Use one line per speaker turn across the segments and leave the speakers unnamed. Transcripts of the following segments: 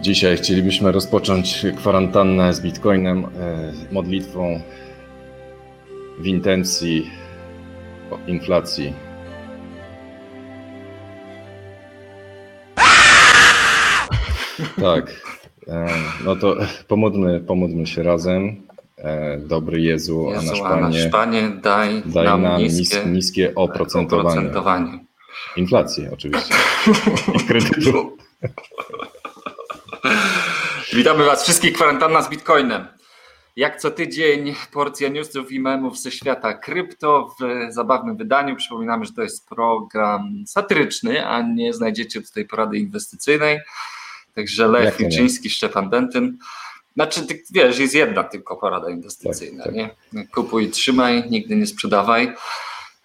Dzisiaj chcielibyśmy rozpocząć kwarantannę z Bitcoinem, e, modlitwą w intencji inflacji. Tak, e, no to pomódlmy, pomódlmy się razem. E, dobry Jezu,
Jezu
a nasz
a
Panie,
nasz Panie daj,
daj
nam,
nam
niskie,
nis- niskie oprocentowanie.
oprocentowanie.
Inflacji oczywiście. I kredytu.
Witamy Was wszystkich, kwarantanna z Bitcoinem. Jak co tydzień porcja newsów i memów ze świata krypto w zabawnym wydaniu. Przypominamy, że to jest program satyryczny, a nie znajdziecie tutaj porady inwestycyjnej. Także Lech? Wilczyński, Szczepan Dentyn. Znaczy, ty wiesz, jest jedna tylko porada inwestycyjna,
Tak, tak.
nie? Kupuj, trzymaj, nigdy nie sprzedawaj.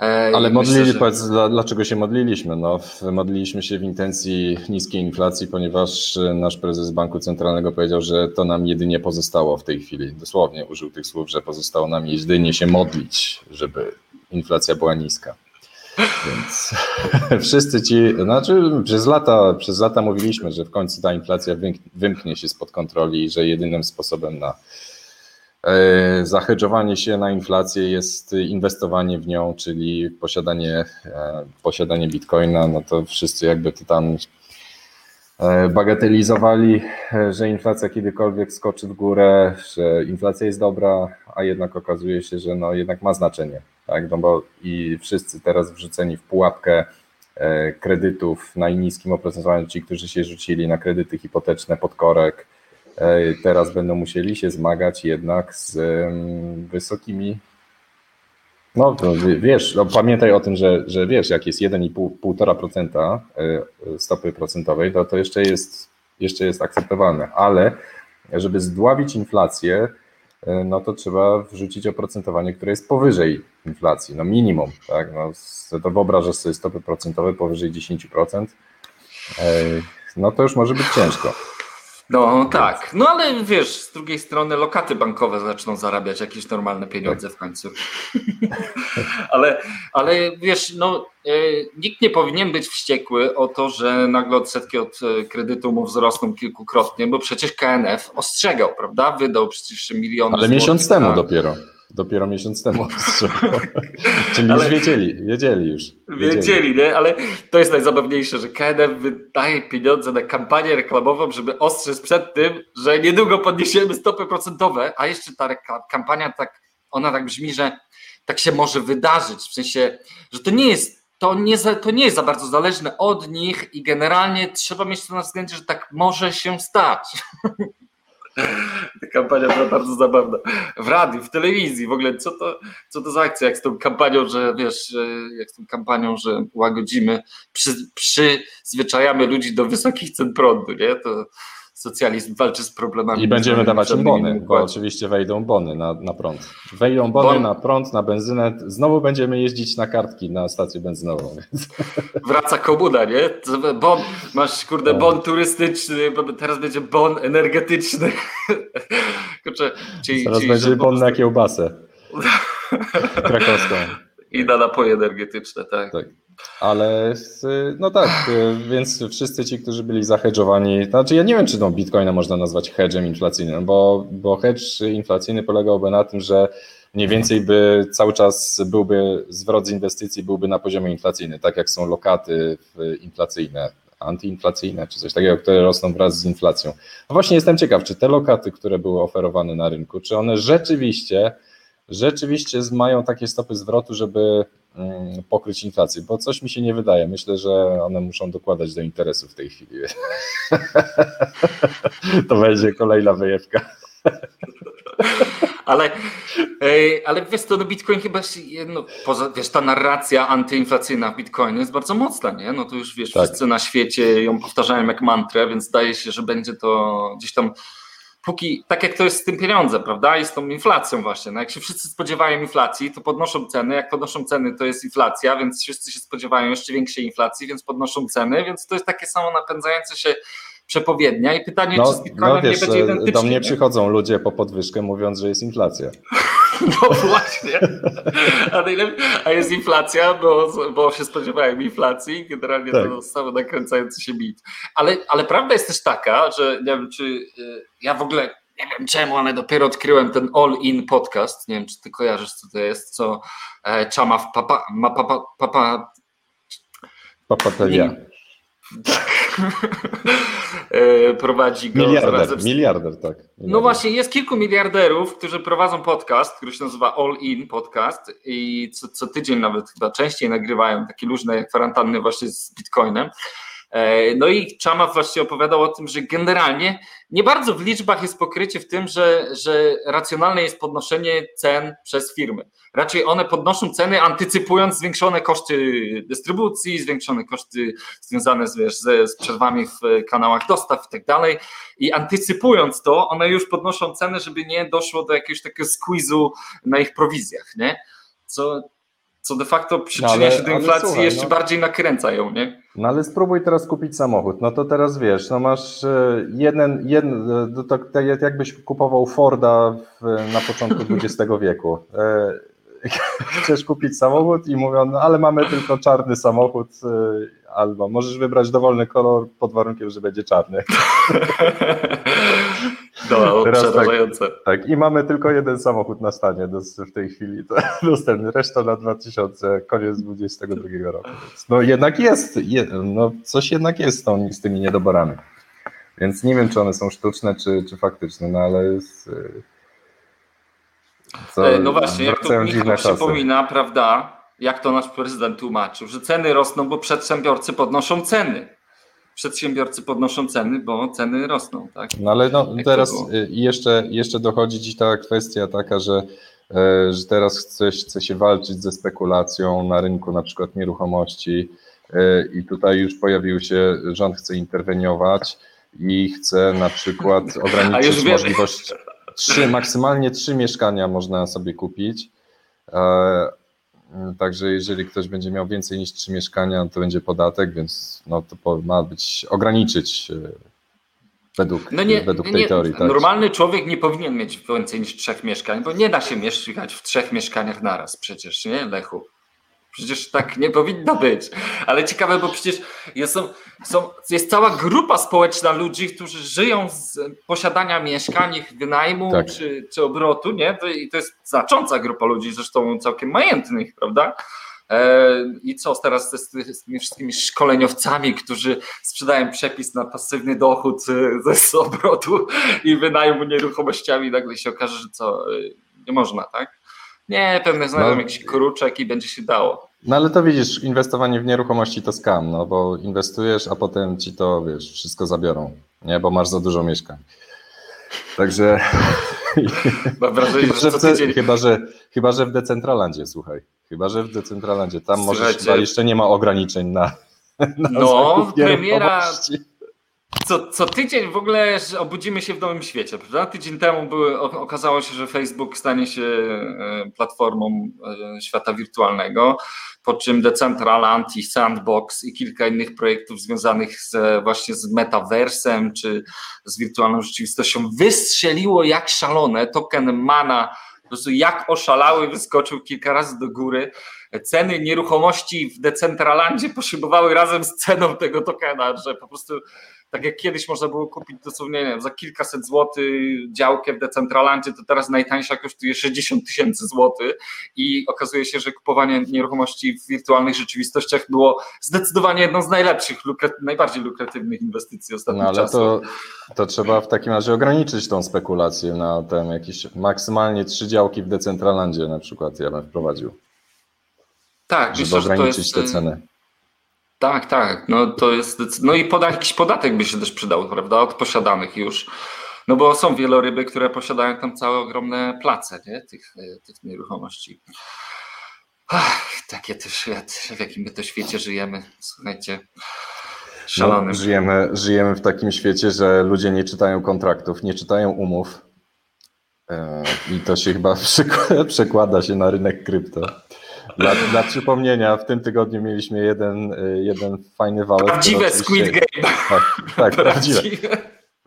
E,
Ale modlili,
myślę, że-
powiedz, dlaczego się modliliśmy? No, modliliśmy się w intencji niskiej inflacji, ponieważ nasz prezes Banku Centralnego powiedział, że to nam jedynie pozostało w tej chwili. Dosłownie użył tych słów, że pozostało nam jedynie się modlić, żeby inflacja była niska. Więc wszyscy ci, znaczy przez lata, przez lata mówiliśmy, że w końcu ta inflacja wymk- wymknie się spod kontroli i że jedynym sposobem na Zahedżowanie się na inflację jest inwestowanie w nią, czyli posiadanie, e, posiadanie bitcoina. No to wszyscy jakby to tam e, bagatelizowali, e, że inflacja kiedykolwiek skoczy w górę, że inflacja jest dobra, a jednak okazuje się, że no jednak ma znaczenie. Tak? No bo i wszyscy teraz wrzuceni w pułapkę e, kredytów najniskim oprocentowaniu, ci, którzy się rzucili na kredyty hipoteczne pod korek, e, teraz będą musieli się zmagać jednak z wysokimi. No, wiesz, no, pamiętaj o tym, że, że wiesz, jak jest 1,5% e, stopy procentowej, to to jeszcze jest, jeszcze jest akceptowalne, ale żeby zdławić inflację, e, no to trzeba wrzucić oprocentowanie, które jest powyżej inflacji, no minimum, tak, no, to wyobrażasz sobie stopy procentowe powyżej 10%, e, no to już może być ciężko.
No tak, no ale wiesz, z drugiej strony lokaty bankowe zaczną zarabiać jakieś normalne pieniądze w końcu. ale, ale wiesz, no e, nikt nie powinien być wściekły o to, że nagle odsetki od e, kredytu mu wzrosną kilkukrotnie, bo przecież KNF ostrzegał, prawda? Wydał przecież miliony
Ale miesiąc temu
na-
dopiero. Dopiero miesiąc temu. Czyli
Ale-
już wiedzieli, wiedzieli już.
Wiedzieli, nie? Ale to jest najzabawniejsze, że KNF wydaje pieniądze na kampanię reklamową, żeby ostrzec przed tym, że niedługo podniesiemy stopy procentowe, a jeszcze ta kampania tak, ona tak brzmi, że tak się może wydarzyć, w sensie, że to nie jest to nie, za, to nie jest za bardzo zależne od nich i generalnie trzeba mieć to na względzie, że tak może się stać. Ta kampania była bardzo zabawna. W radiu, w telewizji, w ogóle co to, co to za akcja, jak z tą kampanią, że wiesz, e, jak z tą kampanią, że łagodzimy, przy, przyzwyczajamy ludzi do wysokich cen prądu, nie? To socjalizm walczy z problemami.
I będziemy dawać im bony, bo oczywiście wejdą bony na, na prąd. Wejdą bony
Bon-
na prąd, na benzynę. Znowu będziemy jeździć na kartki na stację benzynową. Więc
Wraca komuna, nie? Bon, masz kurde
Tak.
bon turystyczny, bo teraz będzie bon energetyczny. Kurczę,
Teraz będzie bon na kiełbasę krakowską.
I na napoje energetyczne, tak.
Tak. Ale s- no tak, y, więc wszyscy ci, którzy byli zahedżowani, znaczy ja nie wiem, czy tą bitcoina można nazwać hedgem inflacyjnym, bo, bo hedge inflacyjny polegałby na tym, że mniej więcej by cały czas byłby zwrot z inwestycji byłby na poziomie inflacyjnym, tak jak są lokaty inflacyjne, antyinflacyjne, czy coś takiego, które rosną wraz z inflacją. No właśnie jestem ciekaw, czy te lokaty, które były oferowane na rynku, czy one rzeczywiście rzeczywiście mają takie stopy zwrotu, żeby pokryć inflację, bo coś mi się nie wydaje. Myślę, że one muszą dokładać do interesu w tej chwili. To będzie kolejna wyjewka.
Ale, ale wiesz to no Bitcoin chyba się, no, poza, wiesz, ta narracja antyinflacyjna w Bitcoinie jest bardzo mocna, nie? No to już wiesz,
Tak.
wszyscy na świecie ją powtarzają jak mantrę, więc zdaje się, że będzie to gdzieś tam póki, tak jak to jest z tym pieniądzem, prawda? I z tą inflacją właśnie. No jak się wszyscy spodziewają inflacji, to podnoszą ceny. Jak podnoszą ceny, to jest inflacja, więc wszyscy się spodziewają jeszcze większej inflacji, więc podnoszą ceny, więc to jest takie samo napędzające się przepowiednia i pytanie, no, czy z Bitcoinem no wiesz, nie będzie identyczny.
Do mnie przychodzą ludzie po podwyżkę mówiąc, że jest inflacja.
No właśnie. A, a jest inflacja, bo, bo się spodziewałem inflacji, generalnie tak. to samo nakręcający się bit. Ale, ale prawda jest też taka, że nie wiem, czy y, ja w ogóle nie wiem czemu, ale dopiero odkryłem ten All In podcast. Nie wiem, czy ty kojarzysz, co to jest, co e, Chama w papa, ma papa, papa
Papatelia.
Tak. E, prowadzi go.
Miliarder, miliarder, tak. Miliarder.
No właśnie, jest kilku miliarderów, którzy prowadzą podcast, który się nazywa All In Podcast i co, co tydzień nawet chyba częściej nagrywają takie luźne kwarantanny właśnie z Bitcoinem. E, no i Chama właśnie opowiadał o tym, że generalnie nie bardzo w liczbach jest pokrycie w tym, że, że racjonalne jest podnoszenie cen przez firmy. Raczej one podnoszą ceny, antycypując zwiększone koszty dystrybucji, zwiększone koszty związane z, wiesz, ze, z przerwami w kanałach dostaw i tak dalej. I antycypując to, one już podnoszą ceny, żeby nie doszło do jakiegoś takiego squeezu na ich prowizjach, nie? Co, co de facto przyczynia no ale, się do inflacji słuchaj, jeszcze no, bardziej nakręca ją, nie?
No ale spróbuj teraz kupić samochód, no to teraz wiesz, no masz e, jeden, jeden e, to, tak jakbyś kupował Forda w, na początku XX wieku. Chcesz kupić samochód i mówią, no ale mamy tylko czarny samochód, albo możesz wybrać dowolny kolor pod warunkiem, że będzie czarny.
Przerażające.
Tak, tak, i mamy tylko jeden samochód na stanie w tej chwili dostępny, reszta na 2000, koniec 2022 roku. No jednak jest, no coś jednak jest z tymi niedoborami. Więc nie wiem, czy one są sztuczne, czy, czy faktyczne, no ale jest, y,
co, no właśnie, jak to Michał przypomina, prawda, jak to nasz prezydent tłumaczył, że ceny rosną, bo przedsiębiorcy podnoszą ceny przedsiębiorcy podnoszą ceny, bo ceny rosną. Tak?
No ale no, teraz y, jeszcze, jeszcze dochodzi ci ta kwestia taka, że, e, że teraz chce, chce się walczyć ze spekulacją na rynku na przykład nieruchomości e, i tutaj już pojawił się, rząd chce interweniować i chce na przykład ograniczyć możliwość trzy, maksymalnie trzy mieszkania można sobie kupić e, także jeżeli ktoś będzie miał więcej niż trzy mieszkania, to będzie podatek, więc no to ma być ograniczyć e, według, no nie, według tej nie, teorii. Tak?
Normalny człowiek nie powinien mieć więcej niż trzech mieszkań, bo nie da się mieszkać w trzech mieszkaniach naraz przecież, nie Lechu? Przecież tak nie powinno być. Ale ciekawe, bo przecież jest, są, jest cała grupa społeczna ludzi, którzy żyją z posiadania mieszkań, ich wynajmu tak. czy, czy obrotu, nie? I to jest znacząca grupa ludzi, zresztą całkiem majętnych, prawda? E, I co teraz z, z tymi wszystkimi szkoleniowcami, którzy sprzedają przepis na pasywny dochód e, ze obrotu i wynajmu nieruchomościami, nagle się okaże, że co, e, nie można, tak? Nie, pewnie znajdą no. jakiś kruczek i będzie się dało.
No ale to widzisz, inwestowanie w nieruchomości to skam, no bo inwestujesz, a potem ci to, wiesz, wszystko zabiorą, nie, bo masz za dużo mieszkań. Także...
Mam wrażenie, chyba, że, że tydzień...
chyba, że chyba, że w Decentralandzie, słuchaj. Chyba, że w Decentralandzie. Tam może chyba jeszcze nie ma ograniczeń na, na
No, premiera, co, co tydzień w ogóle obudzimy się w nowym świecie, prawda? Tydzień temu były, okazało się, że Facebook stanie się e, platformą e, świata wirtualnego, po czym Decentraland i Sandbox i kilka innych projektów związanych z, właśnie z metaversem czy z wirtualną rzeczywistością wystrzeliło jak szalone. Token Mana po prostu jak oszalały, wyskoczył kilka razy do góry. Ceny nieruchomości w Decentralandzie poszybowały razem z ceną tego tokena, że po prostu tak jak kiedyś można było kupić dosłownie nie wiem, za kilkaset złotych działkę w Decentralandzie, to teraz najtańsza kosztuje 60 tysięcy złotych i okazuje się, że kupowanie nieruchomości w wirtualnych rzeczywistościach było zdecydowanie jedną z najlepszych, najbardziej lukratywnych inwestycji ostatnich no, ale czasów.
To, to trzeba w takim razie ograniczyć tą spekulację na ten jakiś maksymalnie trzy działki w Decentralandzie na przykład ja bym wprowadził.
Tak,
żeby myślę, ograniczyć jest, te ceny.
Tak, tak. No to jest. No i poda, jakiś podatek by się też przydał, prawda? Od posiadanych już. No bo są wieloryby, które posiadają tam całe ogromne place nie? Tych, e, tych nieruchomości. Ach, takie też świat, w jakim my to świecie żyjemy. Słuchajcie. Szalonym. No,
żyjemy, żyjemy w takim świecie, że ludzie nie czytają kontraktów, nie czytają umów. E, I to się chyba przekłada się na rynek krypto. Dla, dla przypomnienia, w tym tygodniu mieliśmy jeden, jeden fajny wałek.
Prawdziwe Squid Game.
Tak, tak prawdziwe.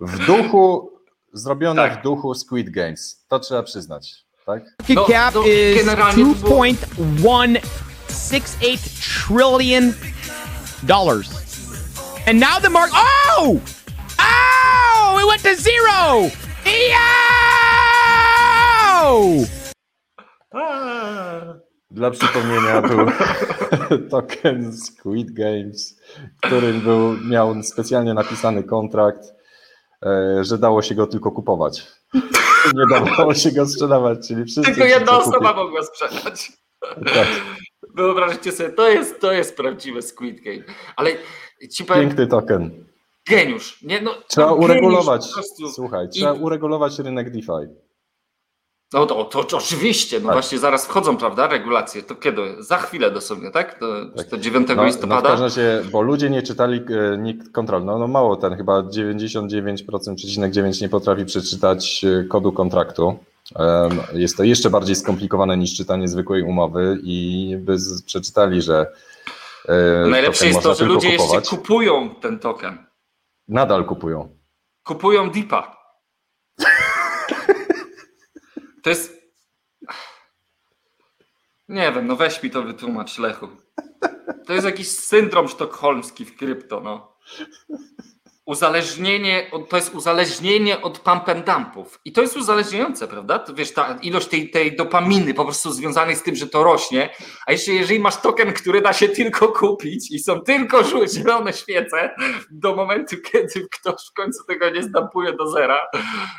W duchu, zrobione tak. w duchu Squid Games. To trzeba przyznać. Tak?
No, cap no, is 2.168 trillion dollars. And now the mark. Oh! Oh! It went to zero! Yo!
Dla przypomnienia był token Squid Games, którym był, miał specjalnie napisany kontrakt, e, że dało się go tylko kupować. Nie dawało się go sprzedawać, czyli wszyscy...
Tylko jedna osoba kupi... mogła sprzedać. Tak. Wyobraźcie sobie, to jest, to jest prawdziwe Squid Game. Ale ci
powiem, Piękny token.
Geniusz. Nie, no,
trzeba uregulować, słuchaj, trzeba I... uregulować rynek DeFi.
No to, to, to oczywiście, no tak. właśnie zaraz wchodzą, prawda, regulacje. To kiedy? Za chwilę dosłownie, tak? To, tak. to 9 no, listopada?
No w każdym razie, bo ludzie nie czytali e, nikt kontrol. No, no mało ten, chyba 99,9 nie potrafi przeczytać e, kodu kontraktu. Jest to jeszcze bardziej skomplikowane niż czytanie zwykłej umowy i by przeczytali, że.
E, Najlepsze jest to, że ludzie kupować. jeszcze kupują ten token.
Nadal kupują.
Kupują DIPA. To jest. Nie wiem, no weź mi to wytłumacz, Lechu. To jest jakiś syndrom sztokholmski w krypto, no uzależnienie, to jest uzależnienie od pump and dumpów. I to jest uzależniające, prawda? To wiesz, ta ilość tej, tej dopaminy po prostu związanej z tym, że to rośnie. A jeszcze jeżeli masz token, który da się tylko kupić i są tylko zielone świece do momentu, kiedy ktoś w końcu tego nie zdampuje do zera,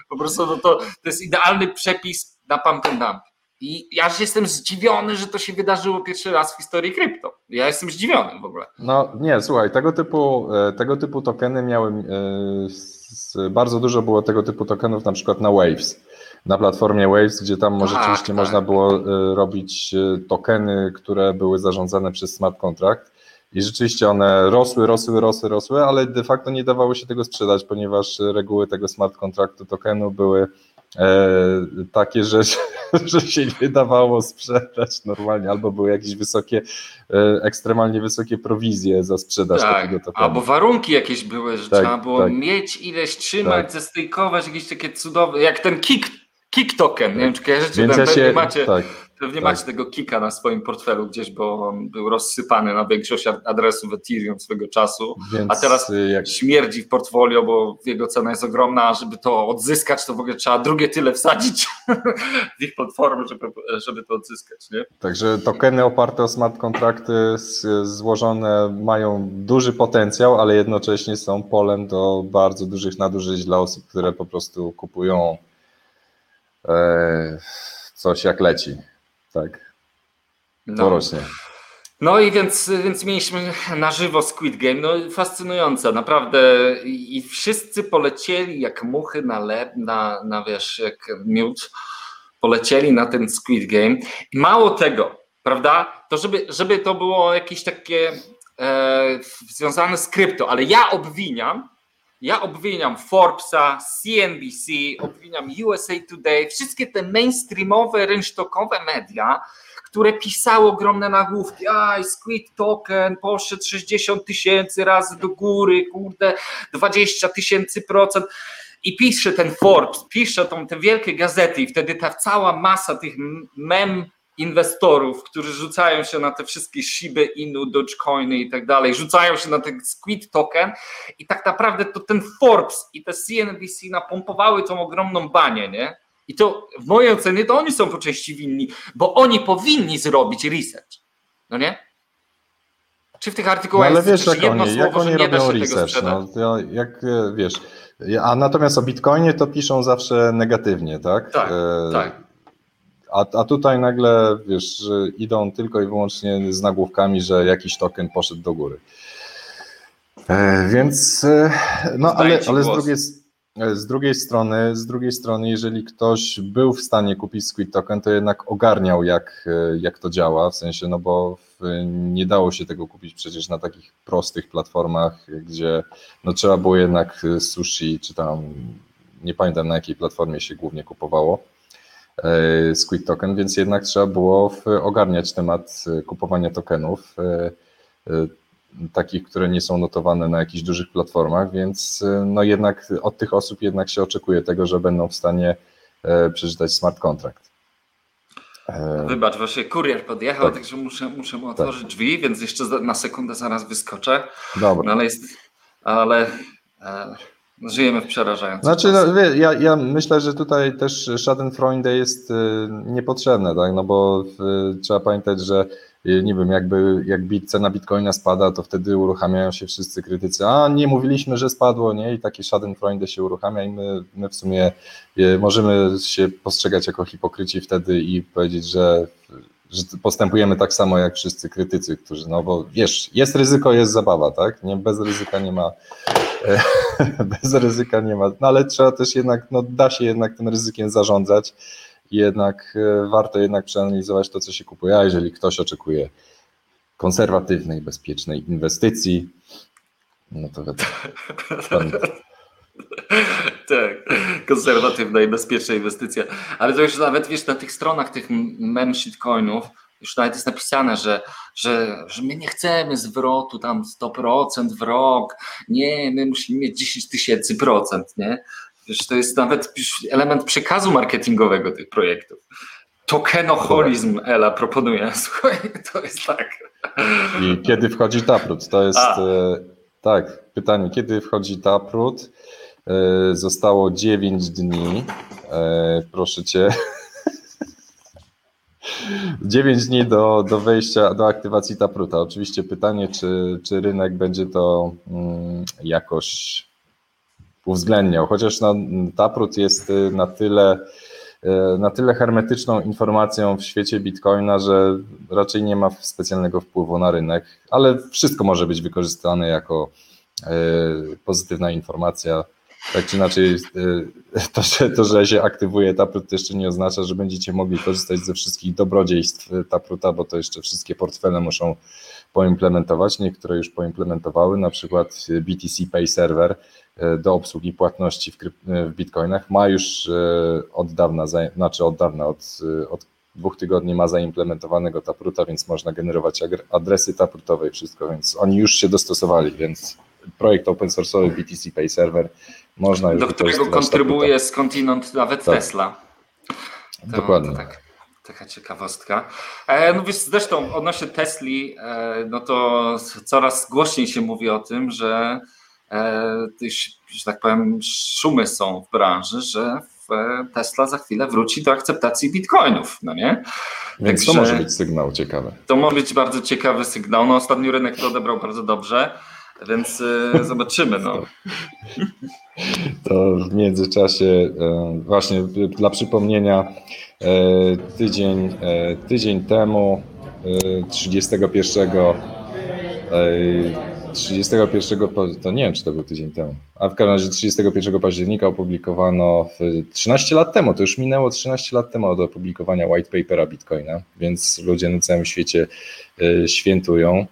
po prostu no to, to jest idealny przepis na pump and dump. I ja jestem zdziwiony, że to się wydarzyło pierwszy raz w historii krypto. Ja jestem zdziwiony w ogóle.
No nie, słuchaj, tego typu, e, tego typu tokeny miały, e, bardzo dużo było tego typu tokenów na przykład na Waves. Na platformie Waves, gdzie tam tak, rzeczywiście tak. można było e, robić tokeny, które były zarządzane przez smart contract. I rzeczywiście one rosły, rosły, rosły, rosły, ale de facto nie dawało się tego sprzedać, ponieważ reguły tego smart contractu tokenu były takie, że, że się nie dawało sprzedać normalnie, albo były jakieś wysokie, e, ekstremalnie wysokie prowizje za sprzedaż tak, takiego tokenu.
Albo warunki jakieś były, że tak, trzeba było tak. mieć ileś, trzymać, tak. zestejkować, jakieś takie cudowne, jak ten kick, kick token, nie wiem czy kojarzycie, Więc ja się, macie, tak. Pewnie tak. macie tego kika na swoim portfelu gdzieś, bo on był rozsypany na większość adresów Ethereum swego czasu, Więc a teraz y, jak... śmierdzi w portfolio, bo jego cena jest ogromna, a żeby to odzyskać, to w ogóle trzeba drugie tyle wsadzić w ich platformę, żeby, żeby to odzyskać. Nie?
Także tokeny oparte o smart kontrakty złożone mają duży potencjał, ale jednocześnie są polem do bardzo dużych nadużyć dla osób, które po prostu kupują e, coś jak leci. Tak. No. rośnie.
No i więc, więc mieliśmy na żywo Squid Game, no fascynujące, naprawdę i wszyscy polecieli jak muchy na lep, na, na wiesz, jak miód, polecieli na ten Squid Game mało tego, prawda, to żeby, żeby to było jakieś takie e, związane z krypto, ale ja obwiniam, ja obwiniam Forbesa, CNBC, obwiniam USA Today, wszystkie te mainstreamowe, rynsztokowe media, które pisały ogromne nagłówki, aj, Squid Token poszedł 60 tysięcy razy do góry, kurde, 20 tysięcy procent. I pisze ten Forbes, pisze tą, te wielkie gazety i wtedy ta cała masa tych mem inwestorów, którzy rzucają się na te wszystkie Shiby, Inu, Dogecoiny i tak dalej, rzucają się na ten Squid token i tak naprawdę to ten Forbes i te CNBC napompowały tą ogromną banię, nie? I to w mojej ocenie to oni są po części winni, bo oni powinni zrobić research, no nie? Czy w tych artykułach
no, ale wiesz, jak jedno oni, słowo, jak oni robią research, no, jak wiesz, a natomiast o Bitcoinie to piszą zawsze negatywnie, tak?
Tak, e, tak.
A, a tutaj nagle, wiesz, idą tylko i wyłącznie z nagłówkami, że jakiś token poszedł do góry. E, więc, e, no ale, ale z, drugiej, e, z drugiej strony, z drugiej strony, jeżeli ktoś był w stanie kupić Squid Token, to jednak ogarniał, jak, e, jak to działa, w sensie, no bo nie dało się tego kupić przecież na takich prostych platformach, gdzie no trzeba było jednak sushi, czy tam, nie pamiętam na jakiej platformie się głównie kupowało, Squid Token, więc jednak trzeba było ogarniać temat kupowania tokenów takich, które nie są notowane na jakichś dużych platformach, więc no jednak od tych osób jednak się oczekuje tego, że będą w stanie przeczytać smart contract.
Wybacz, właśnie kurier podjechał, tak. także muszę, muszę mu otworzyć tak. drzwi, więc jeszcze na sekundę zaraz wyskoczę. Dobra. No ale jest, ale e, żyjemy w przerażającym
Znaczy, no, wie, ja, ja myślę, że tutaj też Schadenfreude jest y, niepotrzebne, tak, no bo y, trzeba pamiętać, że y, nie wiem, jakby jak bit, cena bitcoina spada, to wtedy uruchamiają się wszyscy krytycy, a nie mówiliśmy, że spadło, nie, i taki Schadenfreude się uruchamia i my, my w sumie możemy się postrzegać jako hipokryci wtedy i powiedzieć, że że postępujemy tak samo jak wszyscy krytycy, którzy, no bo wiesz, jest ryzyko, jest zabawa, tak? Nie, bez ryzyka nie ma, bez ryzyka nie ma, no ale trzeba też jednak, no da się jednak tym ryzykiem zarządzać jednak e, warto jednak przeanalizować to, co się kupuje, a jeżeli ktoś oczekuje konserwatywnej, bezpiecznej inwestycji, no to wiadomo.
tak, konserwatywna i bezpieczna inwestycja. Ale to już nawet wiesz, na tych stronach tych mem shitcoinów już nawet jest napisane, że, że, że my nie chcemy zwrotu tam 100% w rok, nie, my musimy mieć 10 tysięcy procent, nie? Wiesz, to jest nawet element przekazu marketingowego tych projektów. Tokenoholizm Ela proponuje. Słuchaj, to jest tak.
I kiedy wchodzi Taproot? To jest A. E, tak, pytanie, kiedy wchodzi Taproot? E, zostało 9 dni. E, proszę cię. 9 dni do, do wejścia, do aktywacji Tapruta. Oczywiście pytanie, czy, czy rynek będzie to mm, jakoś uwzględniał, chociaż no, Taprut jest y, na tyle, y, na tyle hermetyczną informacją w świecie Bitcoina, że raczej nie ma specjalnego wpływu na rynek, ale wszystko może być wykorzystane jako y, pozytywna informacja tak czy inaczej, y, to że, to, że się aktywuje Taproot jeszcze nie oznacza, że będziecie mogli korzystać ze wszystkich dobrodziejstw Taproota, bo to jeszcze wszystkie portfele muszą poimplementować. Niektóre już poimplementowały, na przykład BTC Pay Server do obsługi płatności w, w bitcoinach ma już od dawna, znaczy od dawna, od, od dwóch tygodni ma zaimplementowanego Taproota, więc można generować adresy Taprootowe i wszystko, więc oni już się dostosowali, więc projekt open source'owy BTC Pay Server można już
Do którego kontrybuje skądinąd nawet tak. Tesla.
To, Dokładnie. To tak,
taka ciekawostka. E, no wiesz, zresztą odnośnie Tesli, e, no to coraz głośniej się mówi o tym, że e, że tak powiem, szumy są w branży, że Tesla za chwilę wróci do akceptacji bitcoinów, no nie?
Więc Także, to może być sygnał ciekawy.
To może być bardzo ciekawy sygnał. No ostatni rynek to odebrał bardzo dobrze. Więc y, zobaczymy. No.
To w międzyczasie e, właśnie dla przypomnienia e, tydzień, e, tydzień temu 31 31 to nie wiem, czy to był tydzień temu, a w każdym razie 31 października opublikowano 13 lat temu, to już minęło 13 lat temu od opublikowania white papera Bitcoina, więc ludzie na całym świecie świętują.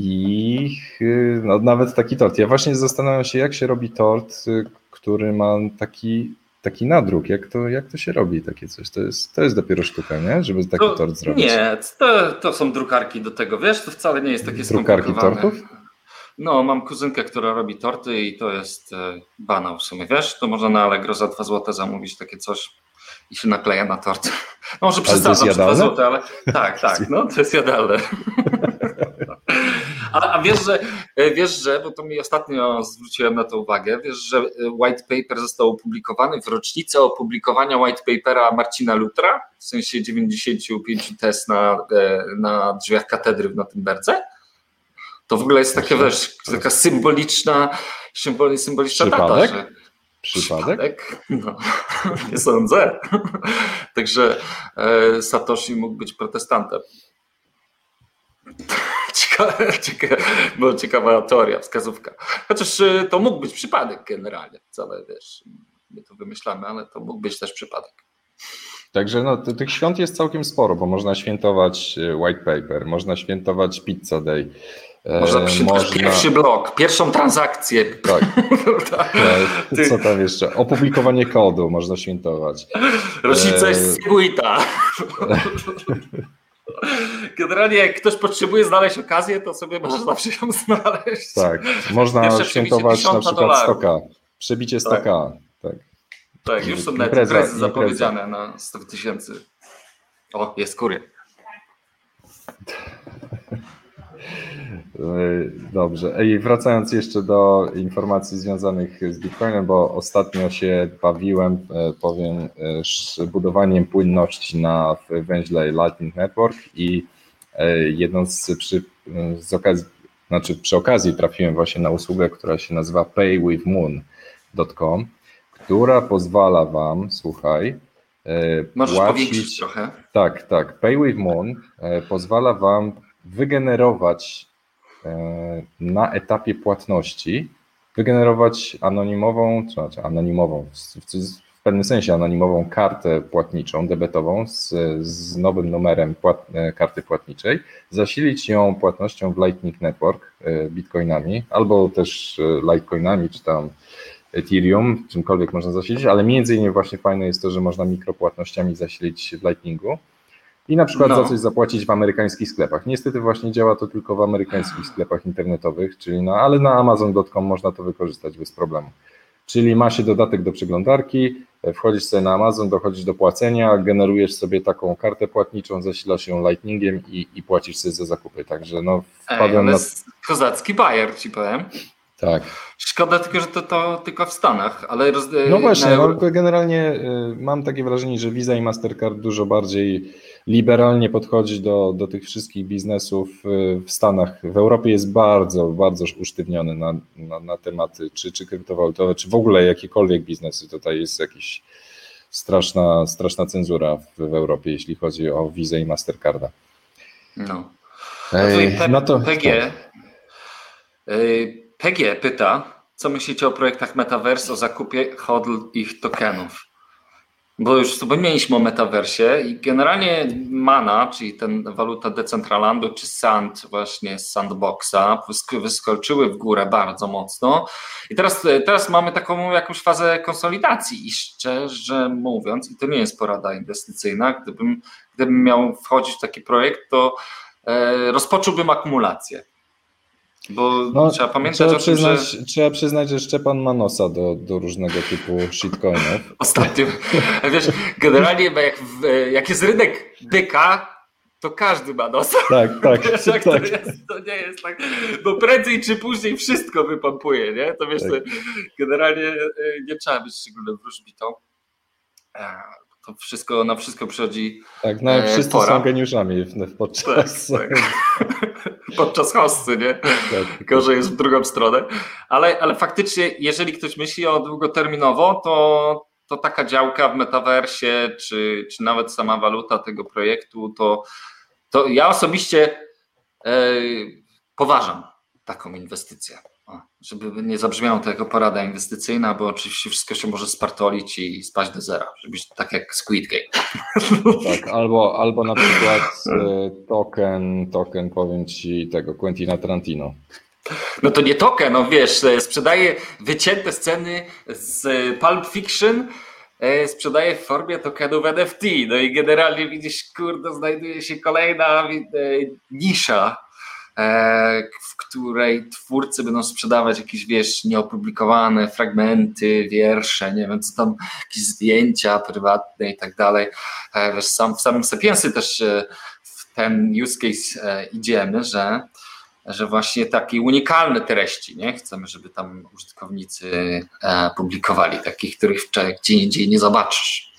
I y, no, nawet taki tort. Ja właśnie zastanawiam się, jak się robi tort, y, który ma taki, taki nadruk. Jak to, jak to się robi takie coś? To jest, to jest dopiero sztuka, nie? Żeby taki to, tort zrobić.
Nie, to, to są drukarki do tego. Wiesz, to wcale nie jest takie drukarki tortów? No, mam kuzynkę, która robi torty i to jest e, banał w sumie. Wiesz, to można na Allegro za 2 zł zamówić takie coś i się nakleja na tort. No, może przesadzam, 2 zł, ale tak, tak, no to jest jadalne. A, a, wiesz, że, e, wiesz, że, bo to mi ostatnio zwróciłem na to uwagę, wiesz, że e, white paper został opublikowany w rocznicę opublikowania white papera Marcina Lutra, w sensie 95 test na, e, na drzwiach katedry w Notymberdze? To w ogóle jest takie, wiesz, taka symboliczna, symboliczna
Przypadek?
data, że
Przypadek? Przypadek?
No, nie sądzę. Także e, Satoshi mógł być protestantem. Ciekawa, ciekawa, bo ciekawa teoria, wskazówka. Chociaż y, to mógł być przypadek generalnie, wcale wiesz, my to wymyślamy, ale to mógł być też przypadek.
Także no, tych świąt jest całkiem sporo, bo można świętować y, white paper, można świętować pizza day,
Można przyjąć pierwszy blok, pierwszą transakcję.
Tak. tak. Co tam jeszcze? Opublikowanie kodu można świętować.
Rocznica jest Segwita. Generalnie jak ktoś potrzebuje znaleźć okazję, to sobie może zawsze ją znaleźć.
Tak, można Pierwsze świętować na przykład dolarów. stoka, przebicie stoka. Tak, tak.
tak już są nawet imprezy zapowiedziane na 100 tysięcy. O, jest kurier.
Dobrze. I wracając jeszcze do informacji związanych z Bitcoinem, bo ostatnio się bawiłem, e, powiem, z budowaniem płynności na węźle Lightning Network i e, jedną z, przy, z okazji, znaczy przy okazji trafiłem właśnie na usługę, która się nazywa paywithmoon.com, która pozwala Wam, słuchaj,
e, Możesz płacić, trochę.
Tak, tak. Paywithmoon pozwala Wam wygenerować E, na etapie płatności wygenerować anonimową, to znaczy anonimową, w, w pewnym sensie anonimową kartę płatniczą, debetową z, z nowym numerem płat, e, karty płatniczej, zasilić ją płatnością w Lightning Network e, bitcoinami albo też litecoinami czy tam Ethereum, czymkolwiek można zasilić, ale między innymi właśnie fajne jest to, że można mikropłatnościami zasilić w Lightningu i na przykład no. za coś zapłacić w amerykańskich sklepach. Niestety właśnie działa to tylko w amerykańskich sklepach internetowych, czyli na, ale na amazon.com można to wykorzystać bez problemu. Czyli ma się dodatek do przeglądarki, wchodzisz sobie na Amazon, dochodzisz do płacenia, generujesz sobie taką kartę płatniczą, zasilasz ją lightningiem i, i płacisz sobie za zakupy. Także no
wpadłem Ej, na... kozacki bajer, ci powiem.
Tak.
Szkoda tylko, że to, to tylko w Stanach, ale... Roz...
No właśnie, no, generalnie y, mam takie wrażenie, że Visa i Mastercard dużo bardziej liberalnie podchodzi do, do tych wszystkich biznesów y, w Stanach. W Europie jest bardzo, bardzo usztywniony na, na, na tematy czy, czy kryptowalutowe, czy w ogóle jakiekolwiek biznesy. Tutaj jest jakiś straszna, straszna cenzura w, w Europie, jeśli chodzi o Visa i Mastercarda.
No. Ej, no to PG, tak. Y, PG pyta, co myślicie o projektach Metaverse, o zakupie hodl ich tokenów? Bo już sobie mieliśmy o metaversie i generalnie Mana, czyli ten waluta Decentralandu, czy Sand, właśnie z Sandboxa, wyskoczyły w górę bardzo mocno. I teraz, teraz mamy taką jakąś fazę konsolidacji i szczerze mówiąc, i to nie jest porada inwestycyjna, gdybym, gdybym miał wchodzić w taki projekt, to e, rozpocząłbym akumulację. Bo no, trzeba pamiętać trzeba o tym,
przyznać,
że...
Trzeba przyznać, że Szczepan ma nosa do, do różnego typu shitcoinów.
Ostatnio, wiesz, generalnie jak, jak jest rynek byka, to każdy ma nosa.
Tak, tak.
Wiesz, tak. To, jest, to nie jest tak, bo prędzej czy później wszystko wypompuje, nie? To wiesz, tak. to generalnie e, nie trzeba być szczególnym wróżbitą. To wszystko, na wszystko przychodzi
Tak, no e, wszyscy pora. są geniuszami podczas... Tak, tak.
podczas hosty, nie? Tak. Gorzej jest w drugą stronę. Ale, ale faktycznie, jeżeli ktoś myśli o długoterminowo, to, to taka działka w metaversie, czy, czy nawet sama waluta tego projektu, to, to ja osobiście e, poważam taką inwestycję żeby nie zabrzmiało to jako porada inwestycyjna, bo oczywiście wszystko się może spartolić i spaść do zera, żeby być tak jak Squid Game.
Tak, albo, albo na przykład e, token, token powiem ci tego Quentina Tarantino.
No to nie token, no wiesz, e, sprzedaje wycięte sceny z Pulp Fiction, e, sprzedaje w formie tokenów NFT, no i generalnie widzisz, kurde, znajduje się kolejna nisza E, w której twórcy będą sprzedawać jakieś, wiesz, nieopublikowane fragmenty, wiersze, nie wiem, co tam, jakieś zdjęcia prywatne i tak dalej. E, wiesz, sam, w samym Sapiensy też e, w ten use case idziemy, że, że właśnie takie unikalne treści, nie? Chcemy, żeby tam użytkownicy publikowali, takich, których gdzie indziej nie zobaczysz.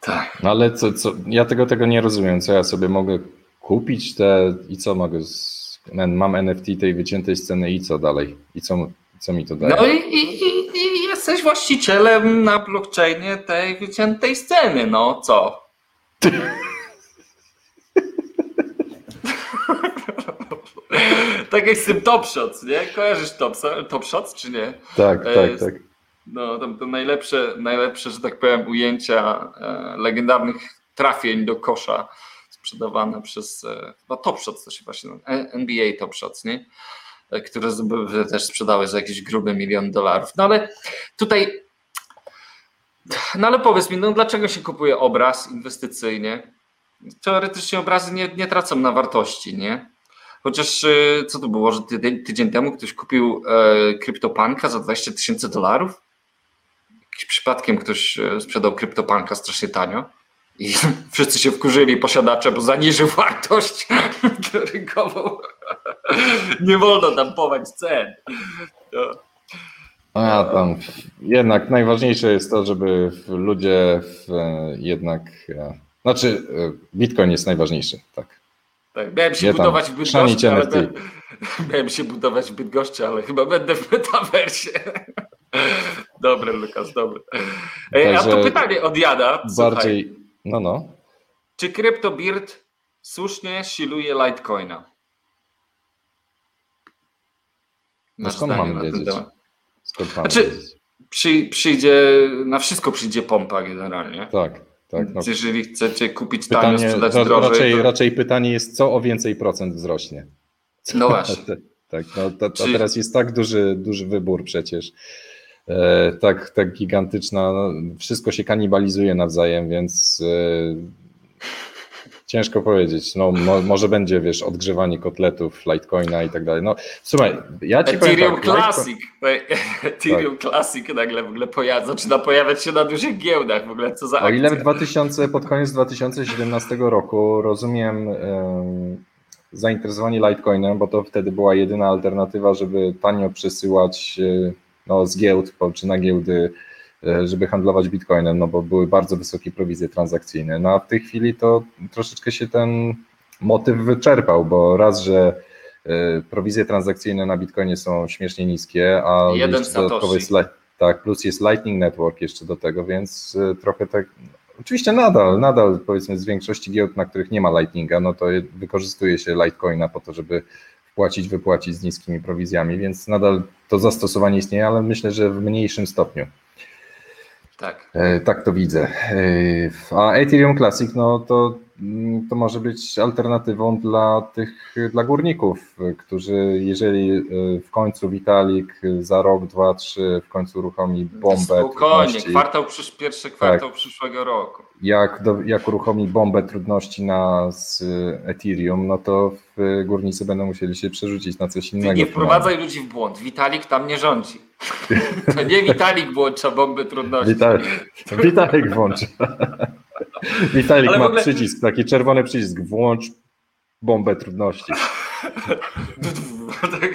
Tak. No ale co, co, ja tego, tego nie rozumiem, co ja sobie mogę kupić te i co mogę. Z, mam NFT tej wyciętej sceny i co dalej? I co, co mi to daje?
No i, i, i jesteś właścicielem na blockchainie tej wyciętej sceny, no co? tak jak z tym Top Shots, nie? Kojarzysz Top, top Shots, czy nie?
Tak, e, tak, tak.
No, tam to najlepsze, najlepsze, że tak powiem, ujęcia e, legendarnych trafień do kosza sprzedawana przez e, chyba Top Shots to się właśnie NBA Top Shots, nie? E, które też sprzedały za jakieś grube milion dolarów. No ale tutaj no ale powiedz mi, no dlaczego się kupuje obraz inwestycyjnie? Teoretycznie obrazy nie, nie tracą na wartości, nie? Chociaż e, co to było, że tydzień, tydzień temu ktoś kupił e, kryptopanka za 20 tysięcy dolarów? Jakiś przypadkiem ktoś sprzedał kryptopanka strasznie tanio. I wszyscy się wkurzyli, posiadacze, bo zaniżył wartość rynkową. Nie wolno tam pować cen. No.
A tam jednak najważniejsze jest to, żeby ludzie jednak. E, znaczy, e, Bitcoin jest najważniejszy, tak.
Tak, miałem się budować w Bydgoszczy, ale miałem się budować w Bydgoszczy, ale chyba będę w metaversie. Dobry, Lukas, dobry. E, a to pytanie od Jada.
Bardziej. No, no.
Czy CryptoBeard słusznie siluje Litecoina?
No skąd mam wiedzieć?
Skąd znaczy, wiedzieć? Przy, przyjdzie, na wszystko przyjdzie pompa generalnie.
Tak, tak. No.
Jeżeli chcecie kupić pytanie, tanio, sprzedać ra, drożej.
Raczej, to... raczej pytanie jest, co o więcej procent wzrośnie.
No właśnie.
tak, no, to, to teraz jest tak duży, duży wybór przecież. E, tak, tak gigantyczna. No, wszystko się kanibalizuje nawzajem, więc e, ciężko powiedzieć. No, mo, może będzie, wiesz, odgrzewanie kotletów, Litecoina i tak dalej. No, słuchaj, ja ci
Ethereum
tak,
Classic, Litecoin... Ethereum tak. Classic nagle w ogóle pojawia, zaczyna pojawiać się na dużych giełdach w ogóle, co za akcja.
O ile w 2000, pod koniec 2017 roku rozumiem um, zainteresowanie Litecoinem, bo to wtedy była jedyna alternatywa, żeby tanio przesyłać no, z giełd czy na giełdy, e, żeby handlować bitcoinem, no bo były bardzo wysokie prowizje transakcyjne. No a w tej chwili to troszeczkę się ten motyw wyczerpał, bo raz, że e, prowizje transakcyjne na bitcoinie są śmiesznie niskie, a
Jeden dodatkowo
jest, tak, plus jest Lightning Network jeszcze do tego, więc e, trochę tak Oczywiście nadal, nadal powiedzmy z większości giełd, na których nie ma Lightninga, no to wykorzystuje się Litecoina po to, żeby płacić, wypłacić z niskimi prowizjami, więc nadal to zastosowanie istnieje, ale myślę, że w mniejszym stopniu.
Tak.
E, tak to widzę. E, a Ethereum Classic, no to, to może być alternatywą dla tych, dla górników, którzy jeżeli e, w końcu Vitalik za rok, dwa, trzy w końcu uruchomi bombę.
Spokojnie, kwartał, pierwszy kwartał tak. przyszłego roku
jak, do, jak uruchomi bombę trudności na Ethereum, no to górnicy będą musieli się przerzucić na coś innego. Ty
nie wprowadzaj ludzi w błąd. Vitalik tam nie rządzi. To nie Vitalik włącza bomby trudności.
Vitalik, Vitalik włącza. Vitalik ma ogóle... przycisk, taki czerwony przycisk. Włącz bombę trudności.
tak,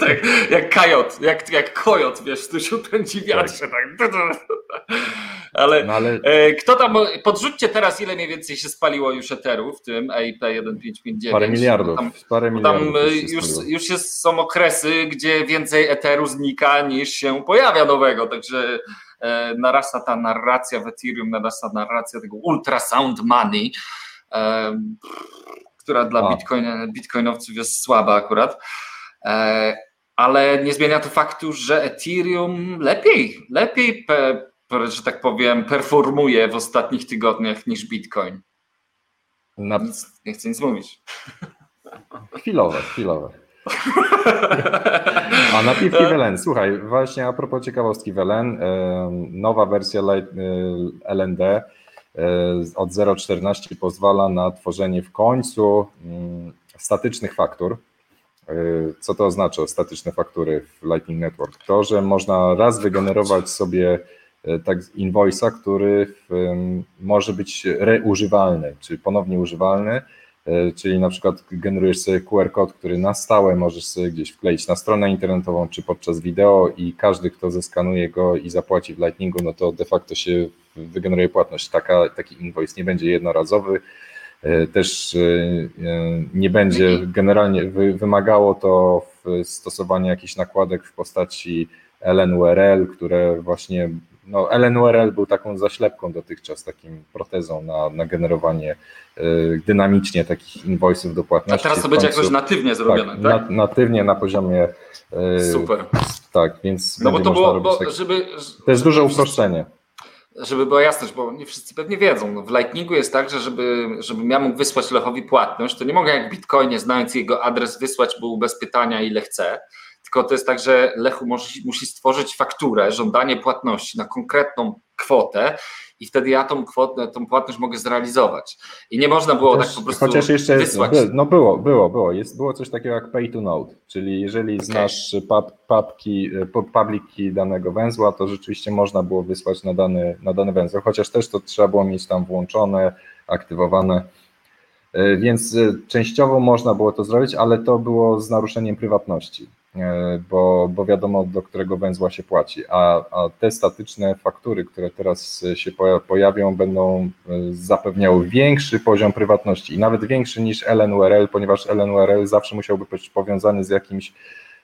tak, jak kajot, jak, jak kojot, wiesz, tu się pędzi wiatrze. Tak. Ale, no ale, e, kto tam, podrzućcie teraz, ile mniej więcej się spaliło już eteru w tym EIP 1559.
Parę miliardów. Tam, parę miliardów
tam już, już jest, są okresy, gdzie więcej eteru znika niż się pojawia nowego, także e, narasta ta narracja w Ethereum, narasta narracja tego ultrasound money. E, która dla Bitcoin, bitcoinowców jest słaba akurat. E, ale nie zmienia to faktu, że Ethereum lepiej, lepiej, że tak powiem, performuje w ostatnich tygodniach niż Bitcoin. Na... Nic, nie chcę nic mówić.
Chwilowe, chwilowe. A napiwki Welen, słuchaj, właśnie a propos ciekawostki Welen, nowa wersja LND E, od 0,14 pozwala na tworzenie w końcu mm, statycznych faktur. E, co to oznacza statyczne faktury w Lightning Network? To, że można raz wygenerować sobie e, tak invoice'a, który może być reużywalny, czy ponownie używalny, czyli na przykład generujesz sobie QR kod, który na stałe możesz sobie gdzieś wkleić na stronę internetową, czy podczas wideo i każdy, kto zeskanuje go i zapłaci w Lightningu, no to de facto się wygeneruje płatność. Taka, taki invoice nie będzie jednorazowy, e, też e, nie będzie generalnie wymagało to stosowania jakichś nakładek w postaci LNURL, które właśnie, no LNURL był taką zaślepką dotychczas, takim protezą na, na generowanie e, dynamicznie takich invoice'ów do płatności.
A teraz to będzie jakoś natywnie zrobione, tak? tak?
natywnie na poziomie
Super.
Tak, więc
no bo to było, bo żeby,
to jest duże uproszczenie
żeby była jasność, bo nie wszyscy pewnie wiedzą, no w Lightningu jest tak, że żeby, żebym ja mógł wysłać Lechowi płatność, to nie mogę jak w Bitcoinie, znając jego adres, wysłać mu bez pytania ile chcę, tylko to jest tak, że Lechu musi, musi stworzyć fakturę, żądanie płatności na konkretną kwotę i wtedy ja tą kwotę, tą płatność mogę zrealizować. I nie można było
chociaż,
tak po prostu
Chociaż jeszcze
wysłać.
By, no było, było, było. Jest, było coś takiego jak pay to node, czyli jeżeli okay. znasz pub, pubki, public key danego węzła, to rzeczywiście można było wysłać na dany, na dany węzeł, chociaż też to trzeba było mieć tam włączone, aktywowane. E, więc e, częściowo można było to zrobić, ale to było z naruszeniem prywatności. E, bo, bo wiadomo, do którego węzła się płaci. A, a te statyczne faktury, które teraz się pojawią, będą e, zapewniały większy poziom prywatności i nawet większy niż LNURL, ponieważ LNURL zawsze musiałby być powiązany z jakimś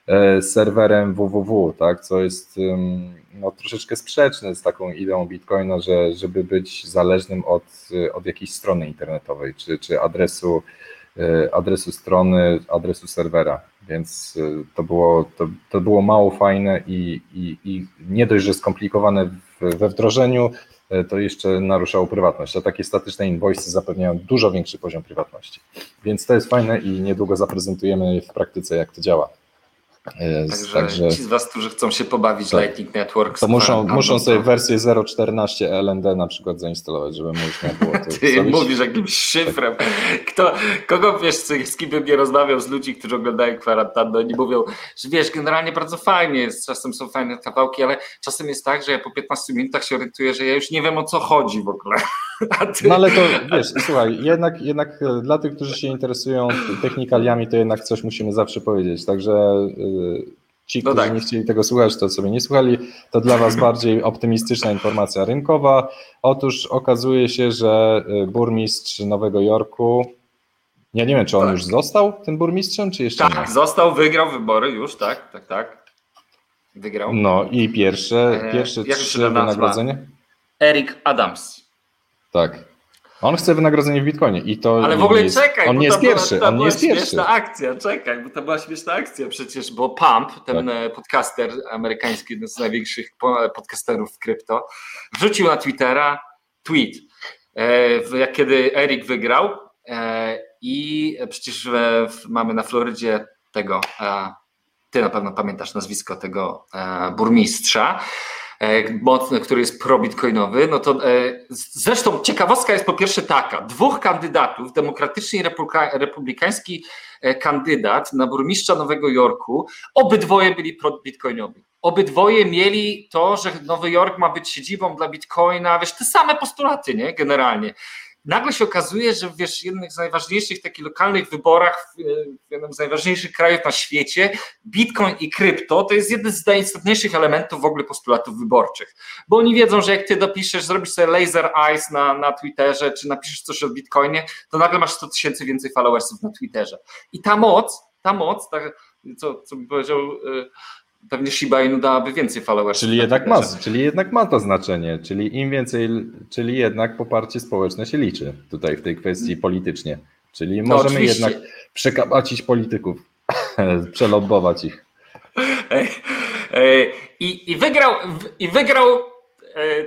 e, serwerem www, tak, co jest no, troszeczkę sprzeczne z taką ideą Bitcoina, że żeby być zależnym od, od jakiejś strony internetowej czy, czy adresu, adresu strony, adresu serwera więc y, to było, to, to było mało fajne i, i, i nie dość, że skomplikowane we wdrożeniu, y, to jeszcze naruszało prywatność, a takie statyczne invoice zapewniają dużo większy poziom prywatności. Więc to jest fajne i niedługo zaprezentujemy w praktyce, jak to działa.
Także, Także, ci z Was, którzy chcą się pobawić tak, Lightning Network,
to muszą, muszą sobie wersję 0.14 LND na przykład zainstalować, żeby można było to
Ty zrobić. mówisz jakimś szyfrem. Kto, kogo wiesz, z kim bym nie rozmawiał z ludzi, którzy oglądają kwarantannę, oni mówią, że wiesz, generalnie bardzo fajnie jest, czasem są fajne kawałki, ale czasem jest tak, że ja po 15 minutach się orientuję, że ja już nie wiem o co chodzi w ogóle.
Ty... No ale to wiesz, słuchaj, jednak, jednak e, dla tych, którzy się interesują technikaliami, to jednak coś musimy zawsze powiedzieć. Także e, ci, no którzy no tak. nie chcieli tego słuchać, to sobie nie słuchali, to dla Was bardziej optymistyczna informacja rynkowa. Otóż okazuje się, że e, burmistrz Nowego Jorku, ja nie wiem, czy on tak. już został tym burmistrzem, czy jeszcze
tak,
nie?
Został, wygrał wybory już, tak, tak, tak. Wygrał.
No i pierwsze, pierwsze trzy wynagrodzenie?
Eric Adams.
Tak. On chce wynagrodzenie w Bitcoinie i to.
Ale w ogóle jest, czekaj,
on nie jest pierwszy.
To
on nie jest
pierwszy.
śmieszna
akcja, czekaj, bo to była śmieszna akcja przecież, bo Pump, ten tak. E, podcaster amerykański, jeden z największych podcasterów w krypto, wrzucił na Twittera tweet, e, jak kiedy Erik wygrał e, i przecież mamy na Florydzie tego, ty na pewno pamiętasz nazwisko tego burmistrza, E, mocny, który jest pro-bitcoinowy, no to e, zresztą ciekawostka jest po pierwsze taka, dwóch kandydatów, demokratyczny i republikański e, kandydat na burmistrza Nowego Jorku, obydwoje byli pro-bitcoinowi. Obydwoje mieli to, że Nowy Jork ma być siedzibą dla bitcoina, wiesz, te same postulaty, nie, generalnie nagle się okazuje, że wiesz, w jednych z najważniejszych takich lokalnych wyborach, w jednym z najważniejszych krajów na świecie, Bitcoin i krypto to jest jeden z najistotniejszych elementów w ogóle postulatów wyborczych. Bo oni wiedzą, że jak ty dopiszesz, zrobisz sobie laser eyes na, na Twitterze, czy napiszesz coś o Bitcoinie, to nagle masz 100 tysięcy więcej followersów na Twitterze. I ta moc, ta moc, ta, co, co by powiedział y, pewnie Shiba Inu dałaby więcej followersów.
Czyli jednak, ma, czyli jednak ma to znaczenie, czyli im więcej, czyli jednak poparcie społeczne się liczy tutaj w tej kwestii politycznie. Czyli no możemy oczywiście. jednak przekabacić polityków, przelobbować ich.
I, i, wygrał, I wygrał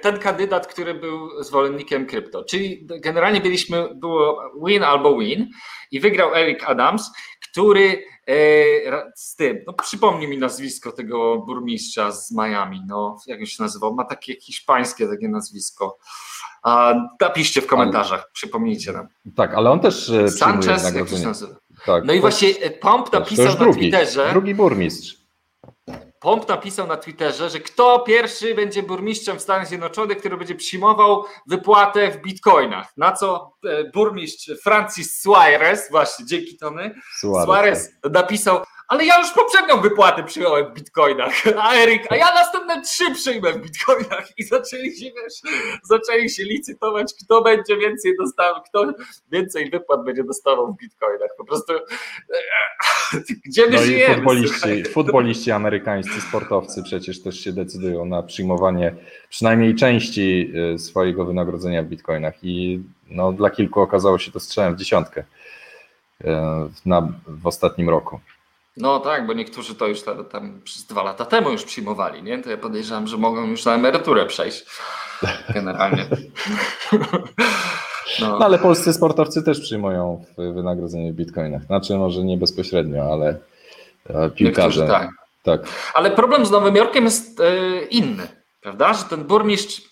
ten kandydat, który był zwolennikiem krypto. Czyli generalnie byliśmy, było win albo win i wygrał Eric Adams, który E, z tym, no przypomnij mi nazwisko tego burmistrza z Miami, no jak on się nazywał, ma takie hiszpańskie takie nazwisko. A napiszcie w komentarzach, przypomnijcie nam.
Tak, ale on też
e, Sanchez, jak to się nazywa. Tak, no i właśnie e, Pomp napisał na drugi, Twitterze.
Drugi burmistrz.
Pomp napisał na Twitterze, że kto pierwszy będzie burmistrzem w Stanach Zjednoczonych, który będzie przyjmował wypłatę w bitcoinach. Na co e, burmistrz Francis Suarez, właśnie dzięki Tony, Suarez, Suarez tak. napisał, ale ja już poprzednią wypłatę przyjąłem w bitcoinach, a Erik, a ja następne trzy przyjmę w bitcoinach i zaczęli się, wiesz, zaczęli się licytować, kto będzie więcej dostawał, kto więcej wypłat będzie dostawał w bitcoinach. Po prostu gdzie my no żyjemy?
I futboliści, futboliści amerykańscy, sportowcy przecież też się decydują na przyjmowanie przynajmniej części y, swojego wynagrodzenia w bitcoinach i no, dla kilku okazało się to strzałem w dziesiątkę y, na, w ostatnim roku.
No tak, bo niektórzy to już tam, tam przez dwa lata temu już przyjmowali, nie? To ja podejrzewam, że mogą już na emeryturę przejść. generalnie.
No. no. ale polscy sportowcy też przyjmują wynagrodzenie w bitcoinach. Znaczy może nie bezpośrednio, ale e, piłkarze. Tak. tak.
Ale problem z Nowym Jorkiem jest e, inny, prawda? Że ten burmistrz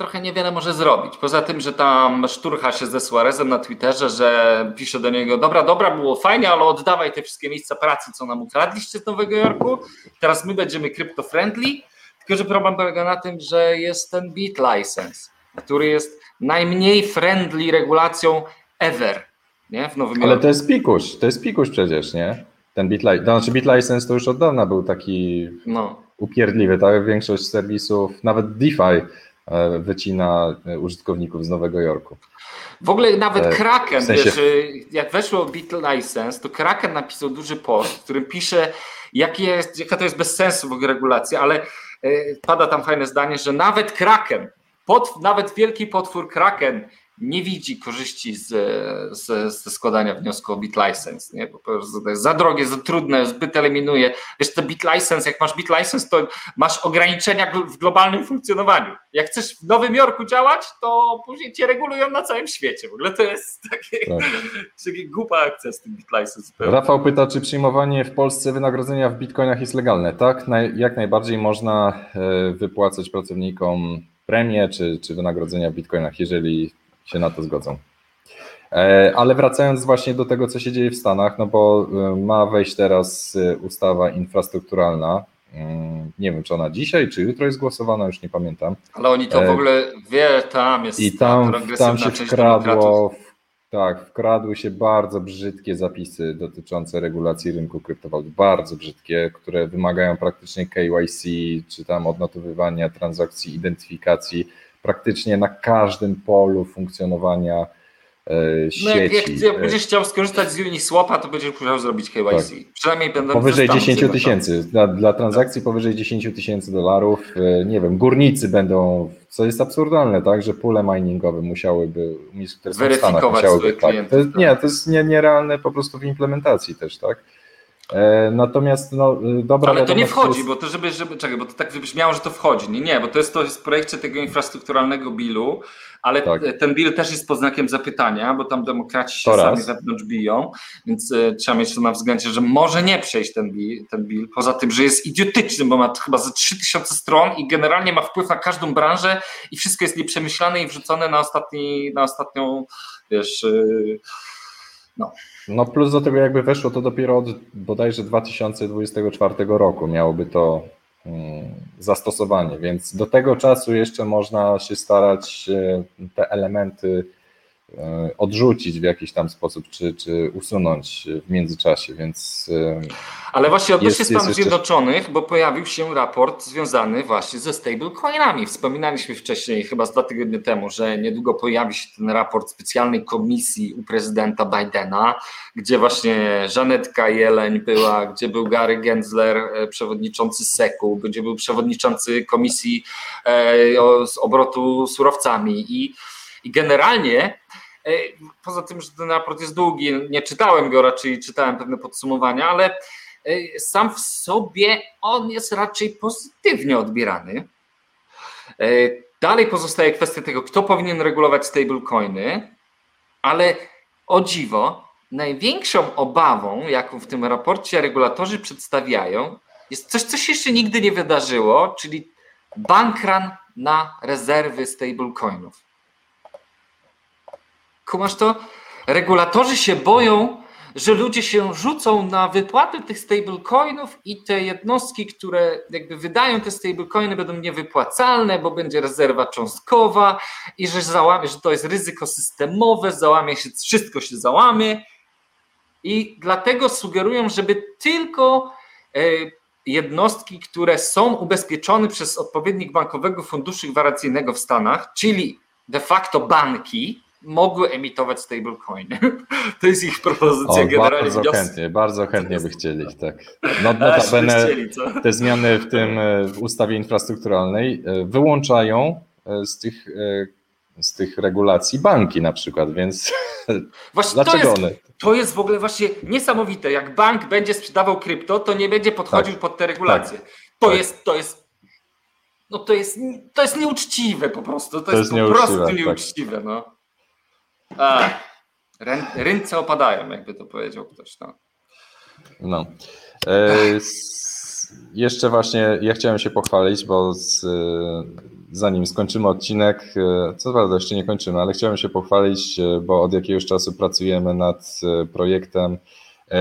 trochę niewiele może zrobić. Poza tym, że tam szturcha się ze Suarezem na Twitterze, że pisze do niego, dobra, dobra, było fajnie, ale oddawaj te wszystkie miejsca pracy, co nam ukradliście z Nowego Jorku. Teraz my będziemy crypto-friendly. Tylko, że problem polega na tym, że jest ten beat license, który jest najmniej friendly regulacją ever nie? w Nowym
Ale to jest pikuś, to jest pikuś przecież, nie? Ten bit, li- to znaczy bit license to już od dawna był taki no. upierdliwy, tak? Większość serwisów, nawet DeFi wycina e, użytkowników z Nowego Jorku.
W ogóle nawet e, Kraken, w sensie... wiesz, jak weszło Bit License, to Kraken napisał duży post, w którym pisze, jaki jest, jaka to jest bez sensu w ogóle regulacja, ale pada tam fajne zdanie, że nawet Kraken nawet wielki potwór Kraken nie widzi korzyści z, z, ze składania wniosku o bit license. Nie? Prostu to jest za drogie, za trudne, zbyt eliminuje. Wiesz, to bit license, jak masz bit license, to masz ograniczenia w globalnym funkcjonowaniu. Jak chcesz w Nowym Jorku działać, to później cię regulują na całym świecie. W ogóle to jest takie, tak. takie głupa akcja z tym bit license.
Rafał pyta, czy przyjmowanie w Polsce wynagrodzenia w bitcoinach jest legalne? Tak, jak najbardziej można e, wypłacać pracownikom premie czy, czy wynagrodzenia w bitcoinach, jeżeli się na to zgodzą. E, ale wracając właśnie do tego, co się dzieje w Stanach, no bo e, ma wejść teraz e, ustawa infrastrukturalna. Mm, nie wiem, czy ona dzisiaj, czy jutro jest głosowana, już nie pamiętam.
Ale oni to w ogóle wie, tam jest.
I tam, tam się wkradło, tak, wkradły się bardzo brzydkie zapisy dotyczące regulacji rynku kryptowalut, bardzo brzydkie, które wymagają praktycznie KYC, czy tam odnotowywania transakcji, identyfikacji, praktycznie na każdym polu funkcjonowania sieci. No jak,
jak, jak będziesz chciał skorzystać z Uniswapa, to będziesz musiał zrobić KYC. Tak. Przynajmniej będą
Powyżej 10 tysięcy. Dla, dla transakcji powyżej 10 tysięcy dolarów, e, nie wiem, górnicy będą, co jest absurdalne, tak, że pule miningowe musiałyby,
które są w Stanach, musiałyby, tak.
To jest, nie, to jest nie, nierealne po prostu w implementacji też, tak. E, natomiast no, dobra.
Ale to nie wchodzi, jest... bo to żeby, żeby, czekaj, bo to tak wybrzmiało, że to wchodzi. Nie, nie, bo to jest to jest w projekcie tego infrastrukturalnego bilu, ale tak. ten bill też jest pod znakiem zapytania, bo tam demokraci się sami wewnątrz biją, więc e, trzeba mieć to na względzie, że może nie przejść ten bill, ten bill, poza tym, że jest idiotyczny, bo ma chyba ze 3000 stron i generalnie ma wpływ na każdą branżę i wszystko jest nieprzemyślane i wrzucone na, ostatni, na ostatnią, wiesz, e, no.
No plus do tego jakby weszło to dopiero od bodajże 2024 roku miałoby to mm, zastosowanie, więc do tego czasu jeszcze można się starać te elementy E, odrzucić w jakiś tam sposób, czy, czy usunąć w międzyczasie, więc...
E, Ale właśnie odnośnie Stanów jeszcze... Zjednoczonych, bo pojawił się raport związany właśnie ze stablecoinami. Wspominaliśmy wcześniej, chyba z dwa tygodnie temu, że niedługo pojawi się ten raport specjalnej komisji u prezydenta Bidena, gdzie właśnie Żanetka Jeleń była, gdzie był Gary Gensler, e, przewodniczący SEC-u, gdzie był przewodniczący komisji z obrotu surowcami i i generalnie E, poza tym, że ten raport jest długi, nie czytałem go, raczej czytałem pewne podsumowania, ale e, sam w sobie on jest raczej pozytywnie odbierany. E, dalej pozostaje kwestia tego, kto powinien regulować stablecoiny, ale o dziwo, największą obawą, jaką w tym raporcie regulatorzy przedstawiają, jest coś, co się jeszcze nigdy nie wydarzyło, czyli bankran na rezerwy stablecoinów. Kumasz to? Regulatorzy się boją, że ludzie się rzucą na wypłatę tych stablecoinów i te jednostki, które jakby wydają te stablecoiny będą niewypłacalne, bo będzie rezerwa cząstkowa i że załamie, że to jest ryzyko systemowe, załamie się, wszystko się załamie i dlatego sugerują, żeby tylko e, jednostki, które są ubezpieczone przez odpowiednik bankowego funduszu gwarancyjnego w Stanach, czyli de facto banki, mogły emitować stablecoiny. To jest ich propozycja o, generalnie.
Bardzo chętnie, bardzo chętnie by chcieli, tak. No, notabene te zmiany w tym w ustawie infrastrukturalnej e, wyłączają e, z tych, e, z tych regulacji banki na przykład, więc właśnie dlaczego
to jest,
one?
To jest w ogóle właśnie niesamowite. Jak bank będzie sprzedawał krypto, to nie będzie podchodził tak, pod te regulacje. Tak, to, tak. Jest, to jest no to jest, to jest nieuczciwe po prostu. To, to jest, jest, po prostu tak. nieuczciwe. No. A, ręce opadają, jakby to powiedział ktoś. No.
no. E, jeszcze właśnie ja chciałem się pochwalić, bo z, zanim skończymy odcinek, e, co prawda jeszcze nie kończymy, ale chciałem się pochwalić, e, bo od jakiegoś czasu pracujemy nad e, projektem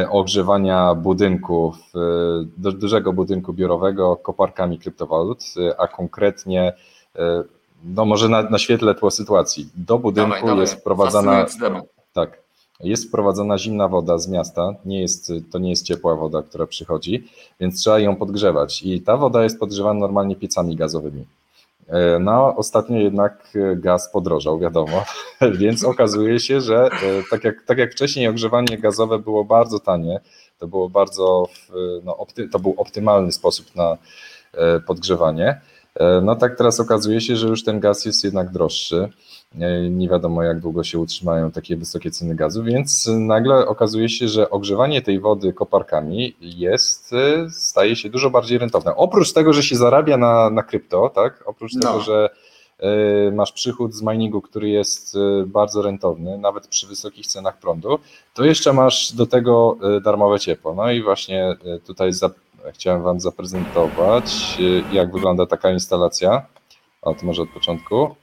ogrzewania budynków, dużego budynku biurowego koparkami kryptowalut, a konkretnie no może na, na świetle tło sytuacji. Do budynku dawaj, dawaj. jest wprowadzana tak, jest wprowadzana zimna woda z miasta, nie jest, to nie jest ciepła woda, która przychodzi, więc trzeba ją podgrzewać i ta woda jest podgrzewana normalnie piecami gazowymi. E, no, ostatnio jednak gaz podrożał, wiadomo, więc okazuje się, że e, tak jak, tak jak wcześniej ogrzewanie gazowe było bardzo tanie, to było bardzo, no, opty, to był optymalny sposób na e, podgrzewanie, no tak teraz okazuje się, że już ten gaz jest jednak droższy. Nie wiadomo, jak długo się utrzymają takie wysokie ceny gazu, więc nagle okazuje się, że ogrzewanie tej wody koparkami jest, staje się dużo bardziej rentowne. Oprócz tego, że się zarabia na, na krypto, tak? Oprócz no. tego, że e, masz przychód z miningu, który jest e, bardzo rentowny, nawet przy wysokich cenach prądu, to jeszcze masz do tego e, darmowe ciepło. No i właśnie tutaj za, chciałem Wam zaprezentować, jak wygląda taka instalacja. O, to może od początku.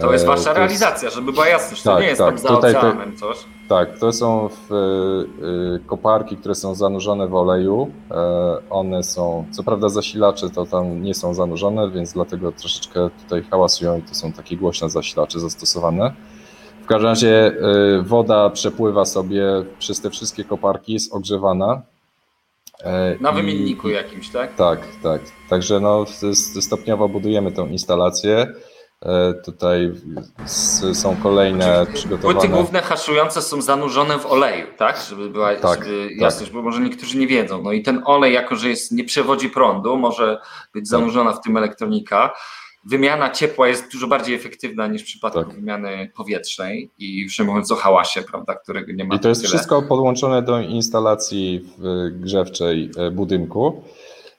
To jest wasza to realizacja, jest... żeby była jasność. Tak, to nie jest tak, tam za tutaj oceanem coś.
Tak, to są w, y, koparki, które są zanurzone w oleju. E, one są, co prawda zasilacze to tam nie są zanurzone, więc dlatego troszeczkę tutaj hałasują i to są takie głośne zasilacze zastosowane. W każdym razie y, woda przepływa sobie przez te wszystkie koparki, jest ogrzewana.
E, Na wymienniku I, jakimś, tak?
Tak, tak. Także no, stopniowo budujemy tę instalację. E, tutaj są kolejne przygotowane.
Płyty główne haszujące są zanurzone w oleju, tak? Żeby była tak, żeby tak. jasność, tak. bo może niektórzy nie wiedzą. No i ten olej, jako że jest, nie przewodzi prądu, może być zanurzona w tym elektronika. Wymiana ciepła jest dużo bardziej efektywna niż w przypadku tak. wymiany powietrznej i już nie mówiąc o hałasie, prawda, którego nie ma.
I to jest tyle. wszystko podłączone do instalacji grzewczej e, budynku.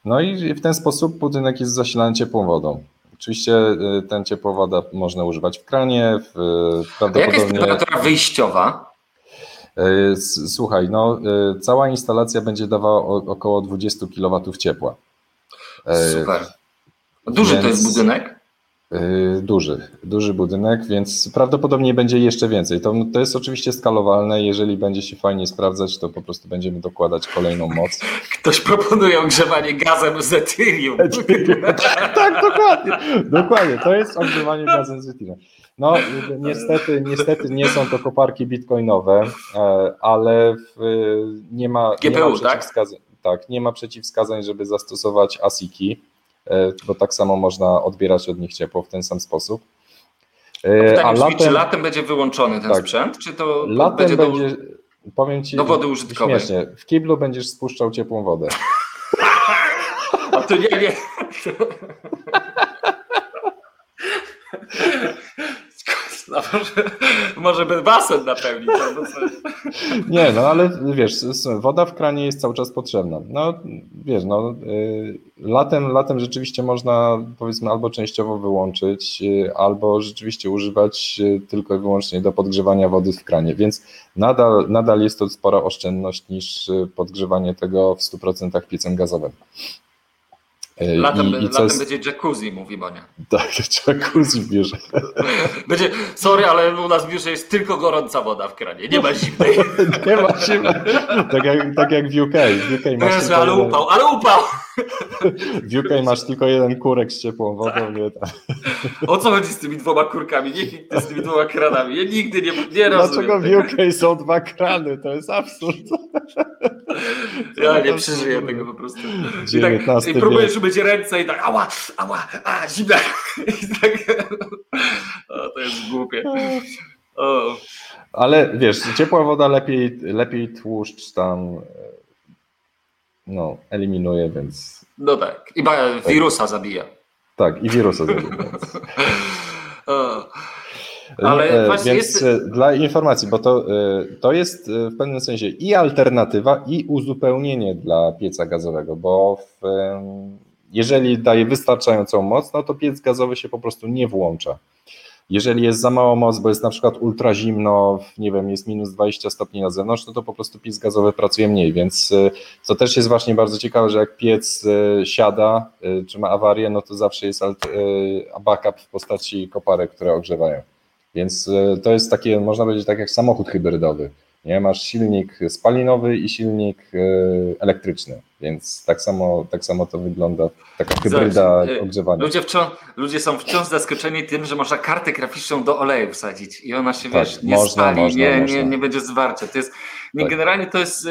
No i w ten sposób budynek jest zasilany ciepłą wodą. Oczywiście y, ten ciepłowoda można używać w kranie. W,
prawdopodobnie... A jaka jest temperatura wyjściowa?
Słuchaj, no, cała instalacja będzie dawała około 20 kW ciepła.
Super. Duży Więc... to jest budynek?
Y, duży, duży budynek, więc prawdopodobnie będzie jeszcze więcej. To, to jest oczywiście skalowalne. Jeżeli będzie się fajnie sprawdzać, to po prostu będziemy dokładać kolejną moc.
Ktoś proponuje ogrzewanie gazem z Ethereum.
tak, tak, dokładnie. Dokładnie, to jest ogrzewanie gazem z Ethereum. No, niestety, niestety nie są to koparki bitcoinowe, e, ale nie ma, GPU, nie ma tak? przeciwwskazań. Tak? tak, nie ma przeciwwskazań, żeby zastosować ASICi E, bo tak samo można odbierać od nich ciepło w ten sam sposób.
E, a latem, czy latem będzie wyłączony ten tak, sprzęt, czy to latem będzie, do, będzie
powiem ci,
do wody użytkowej?
Śmiesznie, w kiblu będziesz spuszczał ciepłą wodę.
A to nie, nie. No, może, by basen napełnić albo coś.
Nie, no ale wiesz, woda w kranie jest cały czas potrzebna. No wiesz, no y, latem, latem rzeczywiście można powiedzmy albo częściowo wyłączyć, y, albo rzeczywiście używać y, tylko i wyłącznie do podgrzewania wody w kranie, więc nadal, nadal jest to spora oszczędność niż podgrzewanie tego w 100% piecem gazowym.
E, latem, I, i latem jest... będzie jacuzzi, mówi Monia.
Tak, jacuzzi w biurze.
Będzie, sorry, ale u nas w biurze jest tylko gorąca woda w kranie, nie ma zimnej.
nie ma zimnej. Tak jak, tak jak w UK. W UK
masz Jezu, ale jeden... upał, ale upał!
W UK masz tylko jeden kurek z ciepłą wodą. Nie
tam. O co chodzi z tymi dwoma kurkami? Z tymi dwoma kranami. Ja nigdy nie, nie rozumiem.
Dlaczego w UK są dwa krany? To jest absurd.
Ja nie przeżyję tego po prostu. I, tak, i próbujesz umyć ręce i tak ała, ała, a, zimna. I tak, o, to jest głupie. O.
Ale wiesz, ciepła woda lepiej, lepiej tłuszcz tam no, eliminuje, więc...
No tak, i wirusa zabija.
Tak, i wirusa zabija. Ale e, Więc jest... E, dla informacji, bo to, e, to jest w pewnym sensie i alternatywa, i uzupełnienie dla pieca gazowego, bo w, jeżeli daje wystarczającą moc, no to piec gazowy się po prostu nie włącza. Jeżeli jest za mało moc, bo jest na przykład ultra zimno, nie wiem, jest minus 20 stopni na zewnątrz, no to po prostu piec gazowy pracuje mniej, więc y, co też jest właśnie bardzo ciekawe, że jak piec y, siada, y, czy ma awarię, no to zawsze jest backup w postaci koparek, które ogrzewają. Więc to jest takie, można powiedzieć, tak jak samochód hybrydowy. Nie? Masz silnik spalinowy i silnik elektryczny, więc tak samo, tak samo to wygląda, taka hybryda y, ogrzewania.
Ludzie, wciąż, ludzie są wciąż zaskoczeni tym, że można kartę graficzną do oleju wsadzić i ona się tak, wiesz, nie można, spali, można, nie, można. Nie, nie będzie zwarcia. To jest, nie, tak. Generalnie to jest, y,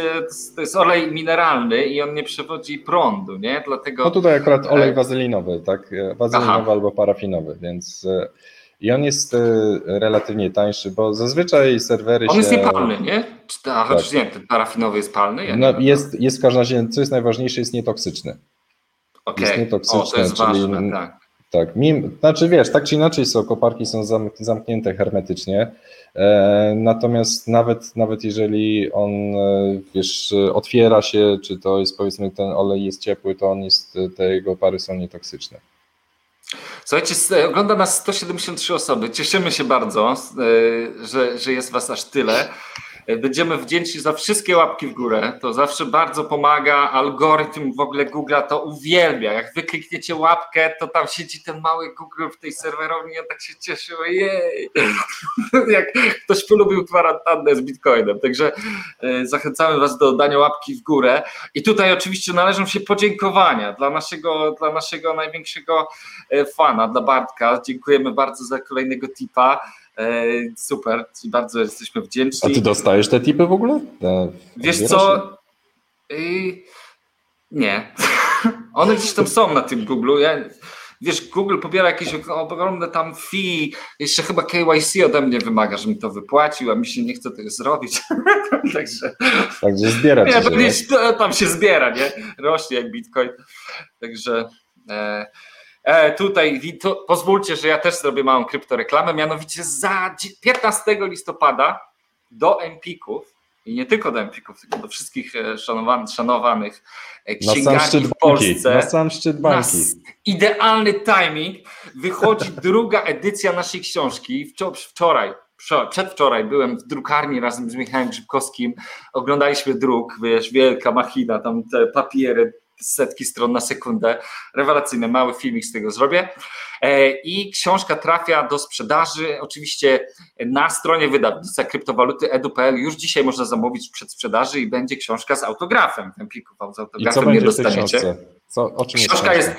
to jest olej mineralny i on nie przewodzi prądu, nie? Dlatego...
No tutaj akurat olej e, wazelinowy, tak? Wazelinowy Aha. albo parafinowy, więc i on jest e, relatywnie tańszy, bo zazwyczaj serwery
on
się...
jest niepalny, nie? A chociaż tak. nie, ten parafinowy jest palny? Ja
no, jest, jest w każdym razie, co jest najważniejsze, jest nietoksyczny.
Okay. Jest nietoksyczny, o, to jest czyli... Ważne, tak.
Tak, mim, znaczy wiesz, tak czy inaczej są koparki są zamknięte hermetycznie, e, natomiast nawet, nawet jeżeli on, e, wiesz, otwiera się, czy to jest powiedzmy ten olej jest ciepły, to on jest, te jego pary są nietoksyczne.
Słuchajcie, ogląda nas 173 osoby. Cieszymy się bardzo, e, że, że jest Was aż tyle. Będziemy wdzięczni za wszystkie łapki w górę. To zawsze bardzo pomaga. Algorytm w ogóle Google'a to uwielbia. Jak wy klikniecie łapkę, to tam siedzi ten mały Google w tej serwerowni. Ja tak się cieszę. Jej! Jak ktoś polubił kwarantannę z Bitcoinem. Także e, zachęcamy Was do dania łapki w górę. I tutaj oczywiście należą się podziękowania dla naszego, dla naszego największego e, fana, dla Bartka. Dziękujemy bardzo za kolejnego tipa. E, super, bardzo jesteśmy wdzięczni.
A ty dostajesz te tipy w ogóle? Te
Wiesz co? Nie. One gdzieś tam są na tym Google. Ja, wiesz, Google pobiera jakieś ogromne tam fee, jeszcze chyba KYC ode mnie wymaga, żebym to wypłacił, a mi się nie chce tego zrobić. Także,
Także zbiera
się, Tam się zbiera, nie? Rośnie jak Bitcoin. Także E, tutaj to, pozwólcie, że ja też zrobię małą kryptoreklamę, mianowicie za 15 listopada do Empików i nie tylko do Empików, tylko do wszystkich e, szanowanych, szanowanych księgarni w Polsce.
Na sam szczyt banki.
idealny timing. Wychodzi druga edycja naszej książki. Wczoraj, przedwczoraj byłem w drukarni razem z Michałem Grzybkowskim. Oglądaliśmy druk, wiesz, wielka machina, tam te papiery, setki stron na sekundę. Rewelacyjny, mały filmik z tego zrobię. E, I książka trafia do sprzedaży. Oczywiście na stronie wydawnictwa kryptowaluty edu.pl już dzisiaj można zamówić przed sprzedaży i będzie książka z autografem. Empików z autografem nie dostaniecie.
Co,
książka, jest,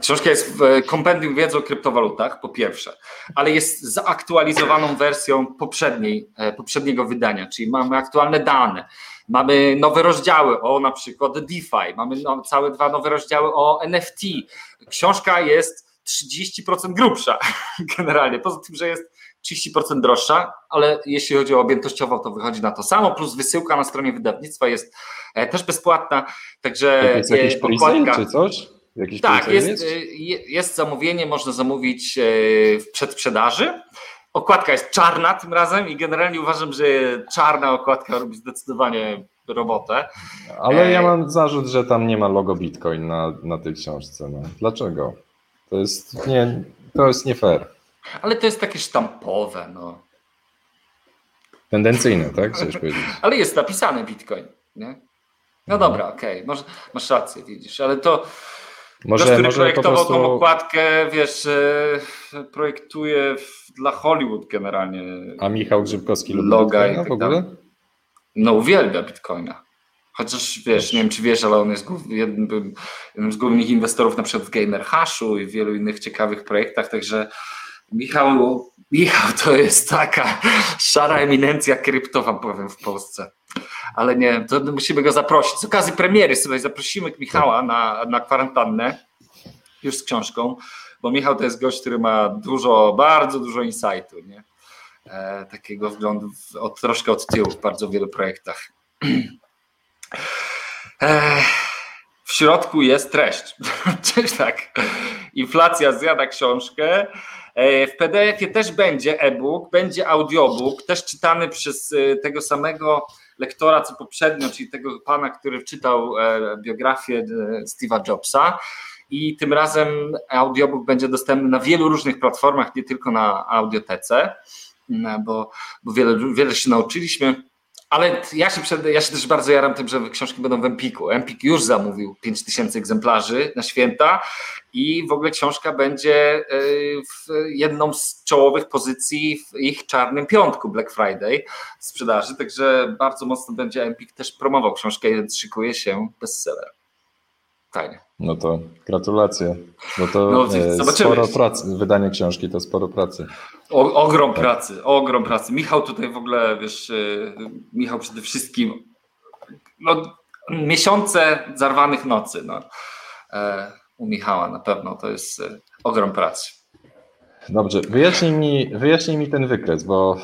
książka jest w kompendium wiedzy o kryptowalutach, po pierwsze, ale jest zaktualizowaną wersją poprzedniej, e, poprzedniego wydania, czyli mamy aktualne dane Mamy nowe rozdziały o na przykład DeFi, mamy no, całe dwa nowe rozdziały o NFT. Książka jest 30% grubsza generalnie, poza tym, że jest 30% droższa, ale jeśli chodzi o objętościową, to wychodzi na to samo, plus wysyłka na stronie wydawnictwa jest e, też bezpłatna, także
jest jakiś e, okładka... czy coś?
Jakiś tak, jest, jest? E, jest zamówienie, można zamówić w przedsprzedaży. Okładka jest czarna tym razem i generalnie uważam, że czarna okładka robi zdecydowanie robotę.
Ale ja e, mam zarzut, że tam nie ma logo Bitcoin na, na tej książce. No. Dlaczego? To jest nie, to jest nie fair.
Ale to jest takie sztampowe. No.
Tendencyjne, tak? Chcesz powiedzieć.
Ale jest napisane Bitcoin. Nie? No mhm. dobra, okej, okay. masz rację, widzisz, ale to może, Ktoś, który projektował prostu... tą okładkę, wiesz, projektuje dla Hollywood generalnie.
A Michał Grzybkowski lubi Loga Bitcoina w ogóle?
No uwielbia Bitcoina. Chociaż wiesz, nie wiem czy wiesz, ale on jest jednym, jednym z głównych inwestorów na przykład w Gamer Hashu i w wielu innych ciekawych projektach, także Michał, Michał to jest taka szara eminencja krypto, wam powiem, w Polsce ale nie, to musimy go zaprosić. Z okazji premiery sobie zaprosimy Michała na, na kwarantannę, już z książką, bo Michał to jest gość, który ma dużo, bardzo dużo insightu, nie? E, takiego wglądu w, od, troszkę od tyłu w bardzo wielu projektach. E, w środku jest treść. Czyli tak, inflacja zjada książkę. E, w PDF-ie też będzie e-book, będzie audiobook, też czytany przez e, tego samego lektora co poprzednio, czyli tego pana, który czytał e, biografię Steve'a Jobsa. I tym razem audiobook będzie dostępny na wielu różnych platformach, nie tylko na audiotece, bo, bo wiele, wiele się nauczyliśmy. Ale ja się, przed, ja się też bardzo jaram tym, że książki będą w Empiku. Empik już zamówił 5000 egzemplarzy na święta i w ogóle książka będzie y, w jedną z czołowych pozycji w ich czarnym piątku Black Friday sprzedaży, także bardzo mocno będzie Empik też promował książkę, szykuje się bestseller.
No to gratulacje. Bo to no, e, sporo pracy. Wydanie książki to sporo pracy.
O, ogrom tak. pracy, ogrom pracy. Michał tutaj w ogóle, wiesz, e, Michał przede wszystkim no, miesiące zarwanych nocy. No. E, u Michała na pewno to jest ogrom pracy.
Dobrze, wyjaśnij mi, wyjaśnij mi ten wykres, bo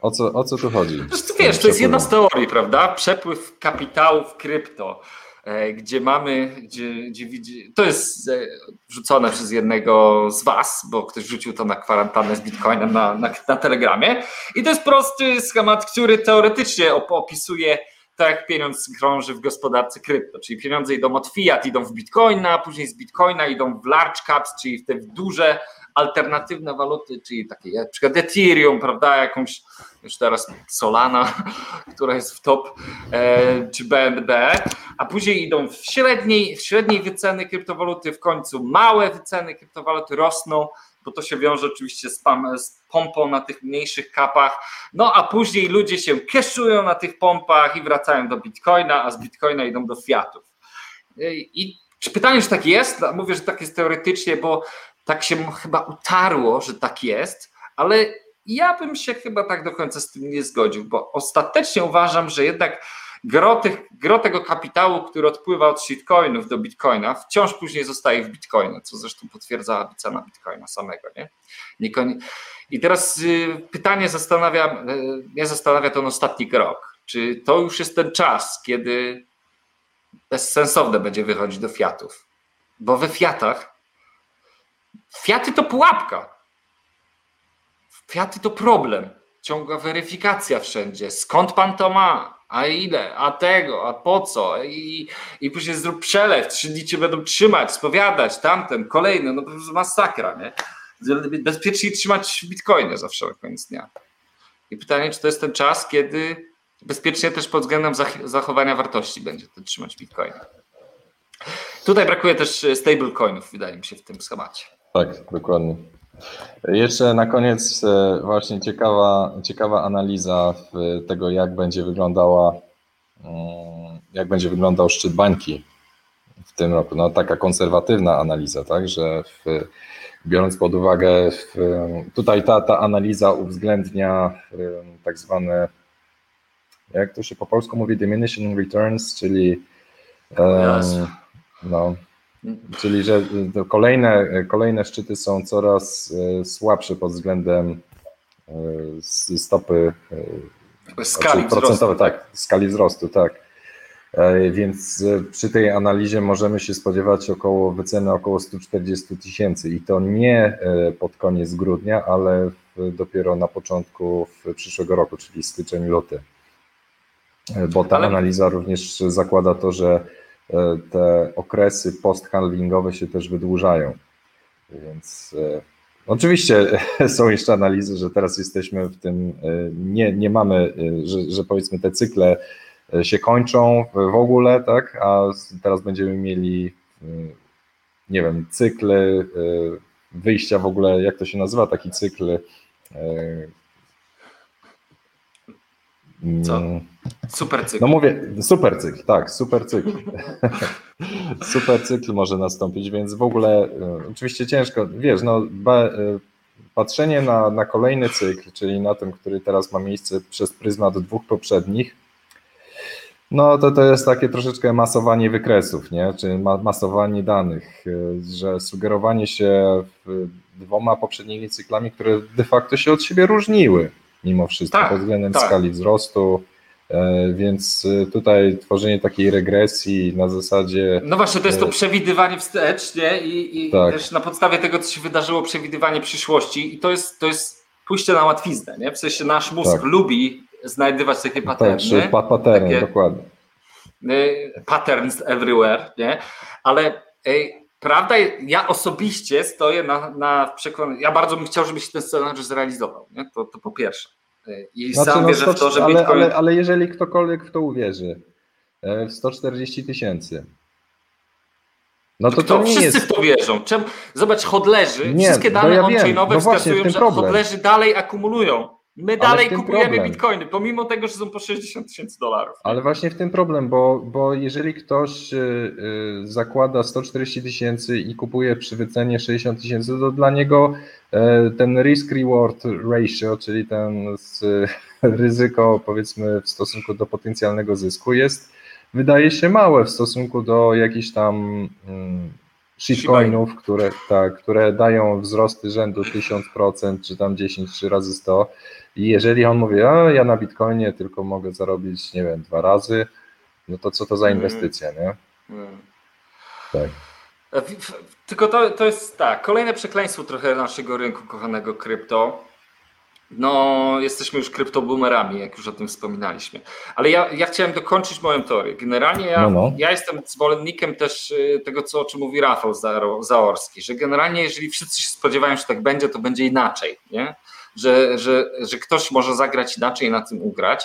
o, co, o co tu chodzi?
Wiesz, to jest jedna z teorii, prawda? Przepływ kapitału w krypto. E, gdzie mamy, gdzie, gdzie widzi, to jest e, wrzucone przez jednego z Was, bo ktoś wrzucił to na kwarantannę z Bitcoinem na, na, na Telegramie. I to jest prosty schemat, który teoretycznie opisuje tak jak pieniądz krąży w gospodarce krypto, czyli pieniądze idą od fiat, idą w bitcoina, później z bitcoina idą w large caps, czyli w te duże alternatywne waluty, czyli takie jak przykład Ethereum, prawda, jakąś już teraz Solana, która jest w top, e, czy BNB, a później idą w średniej, w średniej wyceny kryptowaluty, w końcu małe wyceny kryptowaluty rosną, bo to się wiąże oczywiście z, pam, z pompą na tych mniejszych kapach, no a później ludzie się keszują na tych pompach i wracają do Bitcoina, a z Bitcoina idą do fiatów. E, I czy pytanie, czy tak jest? Mówię, że tak jest teoretycznie, bo tak się chyba utarło, że tak jest, ale ja bym się chyba tak do końca z tym nie zgodził, bo ostatecznie uważam, że jednak gro, tych, gro tego kapitału, który odpływa od shitcoinów do bitcoina, wciąż później zostaje w bitcoinie, co zresztą potwierdzała cena bitcoina samego. Nie? I teraz y, pytanie zastanawia, y, mnie zastanawia ten ostatni krok. Czy to już jest ten czas, kiedy bezsensowne będzie wychodzić do fiatów? Bo we fiatach Fiaty to pułapka. Fiaty to problem. Ciągła weryfikacja wszędzie. Skąd pan to ma? A ile? A tego? A po co? I, i później zrób przelew. Trzy dni cię będą trzymać, spowiadać, tamten, kolejny. No to jest masakra, nie? Bezpiecznie trzymać bitcoiny zawsze na koniec dnia. I pytanie, czy to jest ten czas, kiedy bezpiecznie też pod względem zachowania wartości będzie to trzymać bitcoiny. Tutaj brakuje też stablecoinów, wydaje mi się, w tym schemacie.
Tak, dokładnie. Jeszcze na koniec e, właśnie ciekawa, ciekawa analiza tego, jak będzie wyglądała, mm, jak będzie wyglądał szczyt bańki w tym roku. No taka konserwatywna analiza, tak, że w, biorąc pod uwagę, w, tutaj ta, ta analiza uwzględnia tak zwane, jak to się po polsku mówi, diminishing returns, czyli um, no, Czyli, że kolejne, kolejne szczyty są coraz e, słabsze pod względem e, stopy
e, skali znaczy procentowej,
tak, skali wzrostu, tak. Więc przy tej analizie możemy się spodziewać około wyceny około 140 tysięcy i to nie pod koniec grudnia, ale dopiero na początku przyszłego roku, czyli styczeń, luty. Bo ta ale... analiza również zakłada to, że te okresy posthandlingowe się też wydłużają. Więc e, oczywiście są jeszcze analizy, że teraz jesteśmy w tym, e, nie, nie mamy, że, że powiedzmy te cykle się kończą w ogóle, tak, a teraz będziemy mieli, nie wiem, cykl wyjścia w ogóle, jak to się nazywa, taki cykl
co? Mm. Super cykl.
No mówię, super cykl, tak, super cykl. super cykl może nastąpić, więc w ogóle e, oczywiście ciężko, wiesz, no e, patrzenie na, na kolejny cykl, czyli na tym, który teraz ma miejsce przez pryzmat dwóch poprzednich, no to to jest takie troszeczkę masowanie wykresów, nie? czy ma, masowanie danych, e, że sugerowanie się dwoma poprzednimi cyklami, które de facto się od siebie różniły mimo wszystko tak, pod względem tak. skali wzrostu. E, więc e, tutaj tworzenie takiej regresji na zasadzie.
No właśnie, to jest to e, przewidywanie wstecz, nie? I, i tak. też na podstawie tego, co się wydarzyło, przewidywanie przyszłości. I to jest, to jest pójście na łatwiznę, nie? W sensie nasz mózg tak. lubi znajdywać takie tak, paterny.
Tak, paterny, takie, dokładnie.
Patterns everywhere, nie? Ale Ej, prawda, ja osobiście stoję na, na przekonaniu, ja bardzo bym chciał, żeby się ten scenariusz zrealizował, nie? To, to po pierwsze. I znaczy, sam no, wierzę 100, w to, że
ale,
Bitcoin...
ale, ale jeżeli ktokolwiek w to uwierzy, w 140 tysięcy,
no to, to, to wszyscy jest... w to wierzą. Czemu? Zobacz, hodlerzy, nie, wszystkie dane ja on-chainowe no wskazują, że problem. hodlerzy dalej akumulują. My dalej kupujemy problem. bitcoiny, pomimo tego, że są po 60 tysięcy dolarów.
Ale właśnie w tym problem, bo, bo jeżeli ktoś y, y, zakłada 140 tysięcy i kupuje przy wycenie 60 tysięcy, to dla niego y, ten risk-reward ratio, czyli ten ryzyko powiedzmy w stosunku do potencjalnego zysku jest wydaje się małe w stosunku do jakichś tam mm, shitcoinów, które, tak, które dają wzrosty rzędu 1000% czy tam 10 czy razy 100 i jeżeli on mówi, a ja na bitcoinie tylko mogę zarobić, nie wiem, dwa razy, no to co to za mhm. inwestycja, nie? Mm.
Tak. E, tylko to, to jest tak, kolejne przekleństwo trochę naszego rynku kochanego krypto, no, jesteśmy już kryptoboomerami, jak już o tym wspominaliśmy. Ale ja, ja chciałem dokończyć moją teorię. Generalnie ja, no, no. ja jestem zwolennikiem też y, tego, co, o czym mówi Rafał Zaorski, że generalnie jeżeli wszyscy się spodziewają, że tak będzie, to będzie inaczej, nie? Że, że, że ktoś może zagrać inaczej i na tym ugrać.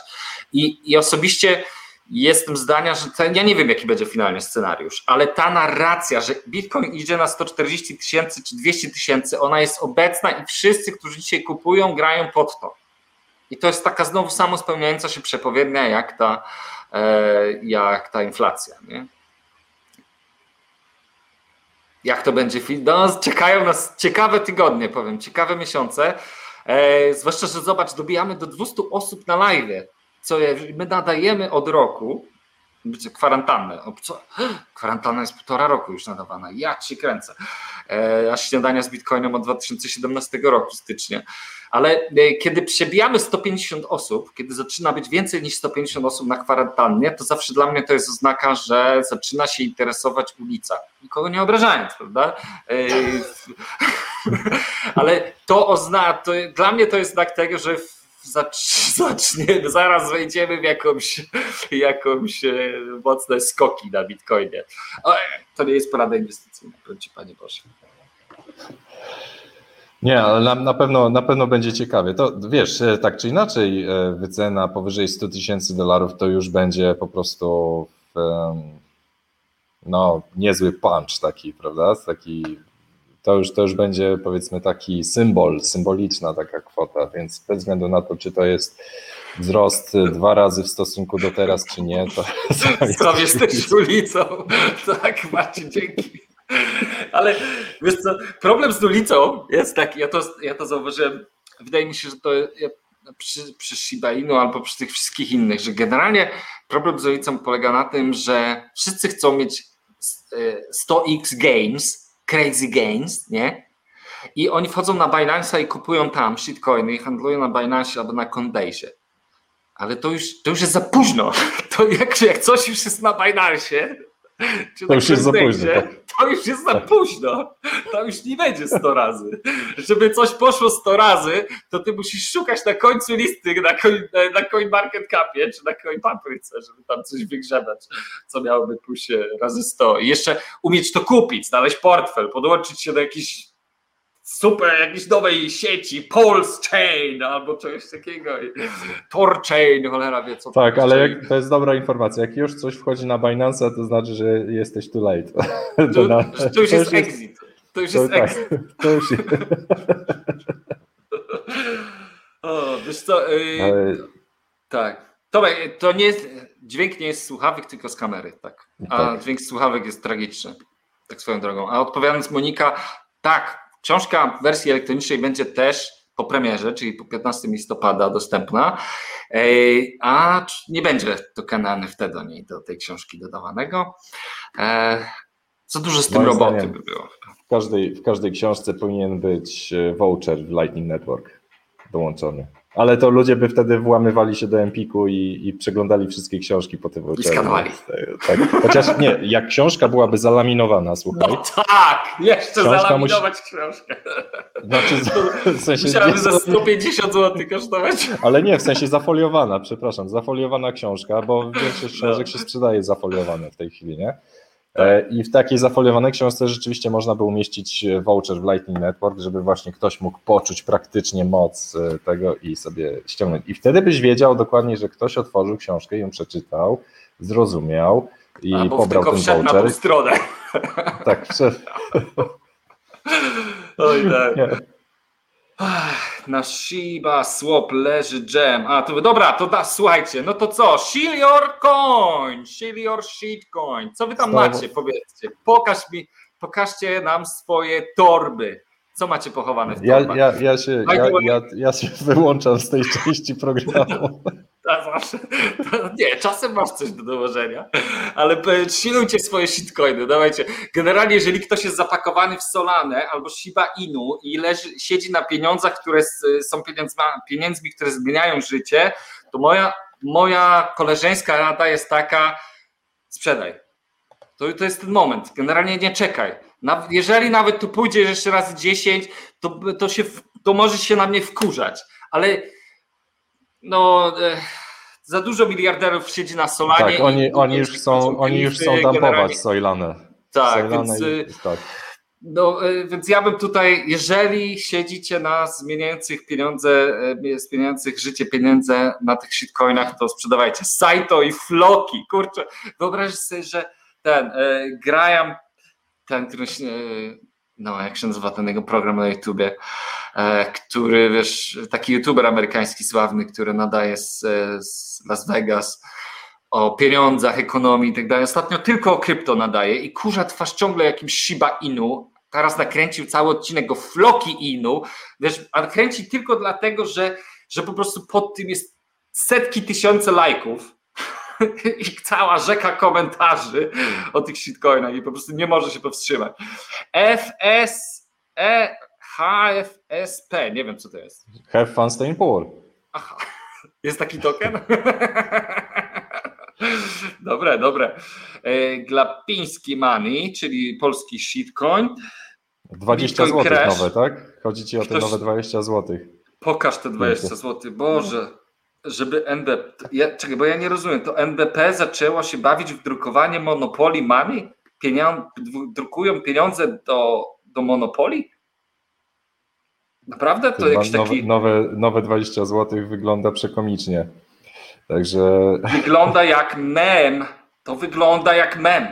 I, i osobiście jestem zdania, że ten, ja nie wiem, jaki będzie finalny scenariusz, ale ta narracja, że Bitcoin idzie na 140 tysięcy czy 200 tysięcy, ona jest obecna i wszyscy, którzy dzisiaj kupują, grają pod to. I to jest taka znowu samo spełniająca się przepowiednia, jak ta, e, jak ta inflacja. Nie? Jak to będzie? No, czekają nas ciekawe tygodnie, powiem, ciekawe miesiące. E, zwłaszcza, że zobacz, dobijamy do 200 osób na live co my nadajemy od roku, kwarantannę. Co? Kwarantanna jest półtora roku już nadawana. Ja ci kręcę. E, a śniadania z Bitcoinem od 2017 roku stycznia. Ale e, kiedy przebijamy 150 osób, kiedy zaczyna być więcej niż 150 osób na kwarantannie, to zawsze dla mnie to jest oznaka, że zaczyna się interesować ulica. Nikogo nie obrażając, prawda? E, ale to oznacza, dla mnie to jest znak tego, że zacznie, zaraz wejdziemy w jakąś, jakąś e, mocne skoki na Bitcoinie. O, to nie jest porada inwestycyjna, ci Panie Boże.
Nie, ale na, na, pewno, na pewno będzie ciekawie. To wiesz, e, tak czy inaczej, e, wycena powyżej 100 tysięcy dolarów to już będzie po prostu no, niezły punch taki, prawda? Taki to już, to już będzie powiedzmy taki symbol, symboliczna taka kwota, więc bez względu na to, czy to jest wzrost dwa razy w stosunku do teraz, czy nie, to...
Sam jesteś ulicą. Tak, Marcin, dzięki. Ale wiesz co, problem z ulicą jest taki, ja to, ja to zauważyłem, wydaje mi się, że to przy, przy Shiba Inu albo przy tych wszystkich innych, że generalnie problem z ulicą polega na tym, że wszyscy chcą mieć 100x games, Crazy Gains, nie? I oni wchodzą na Binance i kupują tam shitcoiny i handlują na Binance albo na Coinbase. Ale to już, to już jest za późno. To jak, jak coś już jest na Binance,
czy to już jest za późno.
To już jest za późno. To już nie będzie 100 razy. Żeby coś poszło 100 razy, to ty musisz szukać na końcu listy na, coin, na CoinMarketCapie czy na CoinPapryce, żeby tam coś wygrzebać, co miałoby pójść razy 100. I jeszcze umieć to kupić, znaleźć portfel, podłączyć się do jakiejś super jakiejś nowej sieci, Pulse Chain albo czegoś takiego, Tor Chain, cholera wie co.
Tak, ale jak, to jest dobra informacja, jak już coś wchodzi na Binance, to znaczy, że jesteś too late.
To, to, na, to już to jest, exit. To już jest tak, exit. To już jest. o, wiesz co, yy, ale... tak. Tomek, to nie jest, dźwięk nie jest z słuchawek, tylko z kamery, tak. A tak. dźwięk z słuchawek jest tragiczny, tak swoją drogą. A odpowiadając Monika, tak, Książka w wersji elektronicznej będzie też po premierze, czyli po 15 listopada dostępna, a nie będzie token wtedy do niej, do tej książki dodawanego. E, za dużo z tym Moim roboty by było.
W każdej, w każdej książce powinien być e, voucher w Lightning Network dołączony. Ale to ludzie by wtedy włamywali się do Empiku i, i przeglądali wszystkie książki po tym
I skanowali.
Tak, chociaż nie, jak książka byłaby zalaminowana, słuchaj.
No tak, jeszcze zalaminować musi... książkę.
Znaczy,
w sensie... Musiałaby za 150 zł kosztować.
Ale nie, w sensie zafoliowana, przepraszam, zafoliowana książka, bo większość książek no. się sprzedaje zafoliowane w tej chwili, nie? E, I w takiej zafoliowanej książce rzeczywiście można by umieścić e, voucher w Lightning Network, żeby właśnie ktoś mógł poczuć praktycznie moc e, tego i sobie ściągnąć. I wtedy byś wiedział dokładnie, że ktoś otworzył książkę, ją przeczytał, zrozumiał i
Albo
pobrał
tylko
ten
wszedł na
voucher.
tą stronę.
Tak, wszedł.
Oj, tak.
Nie.
Ach, Na Shiba Swap leży jam. A to dobra, to da, słuchajcie, no to co? Shill your coin, shill your shitcoin. Co wy tam
Znowu.
macie? Powiedzcie. Pokaż mi, pokażcie nam swoje torby. Co macie pochowane w
Ja,
torbach?
ja, ja, się, ja, ja, ja się wyłączam z tej części programu.
Zawsze. Nie, czasem masz coś do dołożenia, ale e, silujcie swoje shitcoiny, dawajcie. Generalnie, jeżeli ktoś jest zapakowany w Solanę albo Shiba Inu i leży, siedzi na pieniądzach, które są pieniędzmi, pieniędzmi, które zmieniają życie, to moja, moja koleżeńska rada jest taka, sprzedaj. To, to jest ten moment. Generalnie nie czekaj. Jeżeli nawet tu pójdziesz jeszcze raz 10, to, to, się, to możesz się na mnie wkurzać. Ale no, e, za dużo miliarderów siedzi na Solanie.
Tak, oni, oni już są, oni już są dumpować Soilanę.
Tak, więc, y,
tak.
no, y, więc ja bym tutaj, jeżeli siedzicie na zmieniających pieniądze, zmieniających życie pieniądze na tych shitcoinach, to sprzedawajcie Saito i Floki. Kurczę, wyobraź sobie, że ten y, Graham, ten, który no jak się nazywa ten jego program na YouTubie, e, który, wiesz, taki youtuber amerykański sławny, który nadaje z, e, z Las Vegas o pieniądzach, ekonomii i tak dalej. Ostatnio tylko o krypto nadaje i kurza twarz ciągle jakimś Shiba Inu. Teraz nakręcił cały odcinek o Floki Inu. Wiesz, a tylko dlatego, że, że po prostu pod tym jest setki tysiące lajków i cała rzeka komentarzy o tych shitcoinach i po prostu nie może się powstrzymać. FS, E, HFSP, nie wiem co to jest.
Have fun staying poor.
Aha, jest taki token? Dobre, dobre. E, Glapiński Money, czyli polski shitcoin.
20
Bitcoin
zł nowe, tak? Chodzi ci o te
Ktoś-
nowe 20 zł.
Pokaż te 20 zł. Boże, żeby NBP. Ja, czekaj, bo ja nie rozumiem. To NBP zaczęło się bawić w drukowanie Money? Pienią, drukują pieniądze do, do Monopoly? Naprawdę? To jakiś
nowe,
taki.
nowe, nowe 20 zł wygląda przekomicznie. Także
Wygląda jak mem. To wygląda jak mem.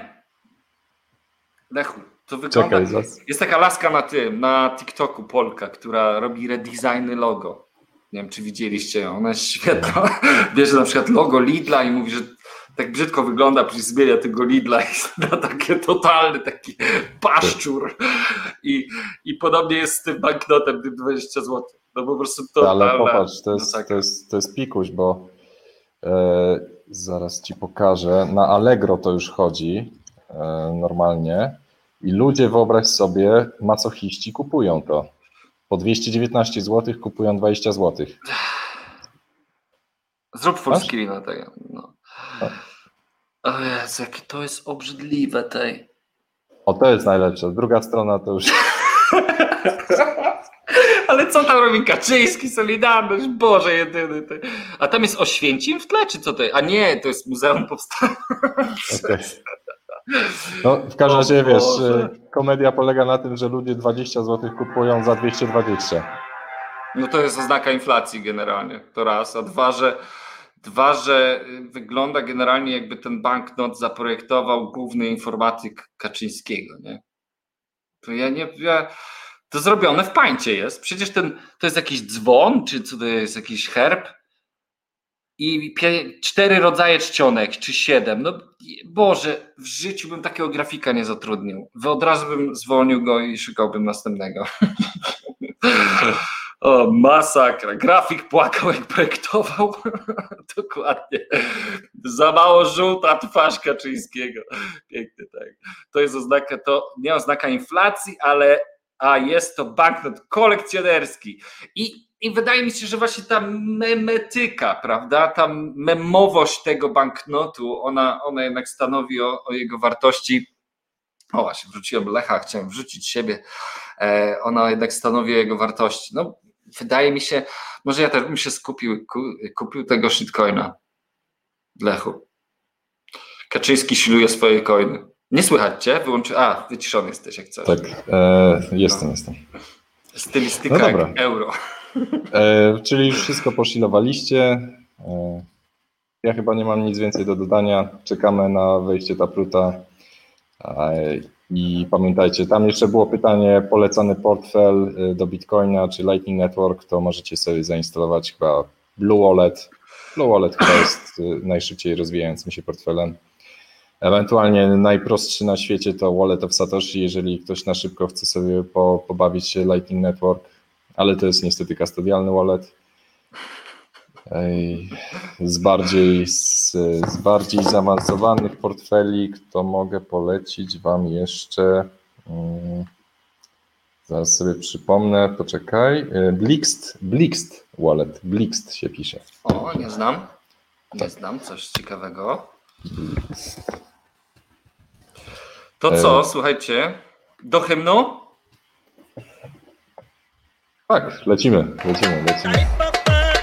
Lechu, to wygląda.
czekaj,
Jest taka laska na tym, na TikToku Polka, która robi redesigny logo. Nie wiem, czy widzieliście ją, ona jest świetna. Bierze na przykład logo Lidla i mówi, że tak brzydko wygląda, później zmienia tego Lidla i na takie totalny taki paszczur. I, I podobnie jest z tym banknotem, tym 20 zł. No po prostu to.
ale popatrz, to
no
jest,
tak.
to jest, to jest pikuś, bo e, zaraz ci pokażę. Na Allegro to już chodzi e, normalnie i ludzie, wyobraź sobie, masochiści kupują to. Po 219 zł kupują 20 zł.
Zrób full
Masz?
screen na tego. No.
Tak.
O Jezu, jakie to jest obrzydliwe tej.
O, to jest najlepsze. Druga strona to już.
Ale co tam robi Kaczyński, Solidarność, Boże jedyny. Ty. A tam jest Oświęcim w tle, czy co to jest? A nie, to jest Muzeum Powstania.
Okej. No, w każdym razie wiesz, e, komedia polega na tym, że ludzie 20 zł kupują za 220.
No to jest oznaka inflacji generalnie, to raz. A dwa, że, dwa, że y, wygląda generalnie jakby ten banknot zaprojektował główny informatyk Kaczyńskiego, nie? To ja nie... Ja, to zrobione w pańcie jest. Przecież ten, to jest jakiś dzwon, czy co to jest, jakiś herb? I pie, cztery rodzaje czcionek, czy siedem. No Boże, w życiu bym takiego grafika nie zatrudnił. Wy od razu bym zwolnił go i szukałbym następnego. O, masakra. Grafik płakał, jak projektował. Dokładnie. Za mało żółta twarz Kaczyńskiego. Piękny, tak. To jest oznaka, to nie oznaka inflacji, ale a jest to banknot kolekcjonerski. I, I wydaje mi się, że właśnie ta memetyka, prawda, ta memowość tego banknotu, ona, ona jednak stanowi o, o jego wartości. O właśnie, wrzuciłem Lecha, chciałem wrzucić siebie. E, ona jednak stanowi o jego wartości. No, wydaje mi się, może ja też bym się skupił, ku, kupił tego shitcoina. Lechu. Kaczyński siluje swoje coiny. Nie słychać cię? Wyłączy... A, wyciszony jesteś jak coś.
Tak, e, jestem,
No.
jestem.
Stylistyka
No
euro.
E, czyli już wszystko poszilowaliście. E, ja chyba nie mam nic więcej do dodania. Czekamy na wejście Tapruta. E, I pamiętajcie, tam jeszcze było pytanie, polecany portfel e, do Bitcoina czy Lightning Network, to możecie sobie zainstalować chyba Blue Wallet. Blue Wallet chyba jest e, najszybciej rozwijającym się portfelem. Ewentualnie najprostszy na świecie to Wallet of Satoshi, jeżeli ktoś na szybko chce sobie po, pobawić się Lightning Network, ale to jest niestety kastodialny wallet. Z bardziej, z, z bardziej zaawansowanych portfeli, to mogę polecić Wam jeszcze. mm, Zaraz sobie przypomnę, poczekaj. e, Blixt, Blixt Wallet, Blixt się pisze.
O, nie znam. Nie
Tak.
znam, coś ciekawego. To co, słuchajcie, do hymnu?
Tak, lecimy, lecimy, lecimy.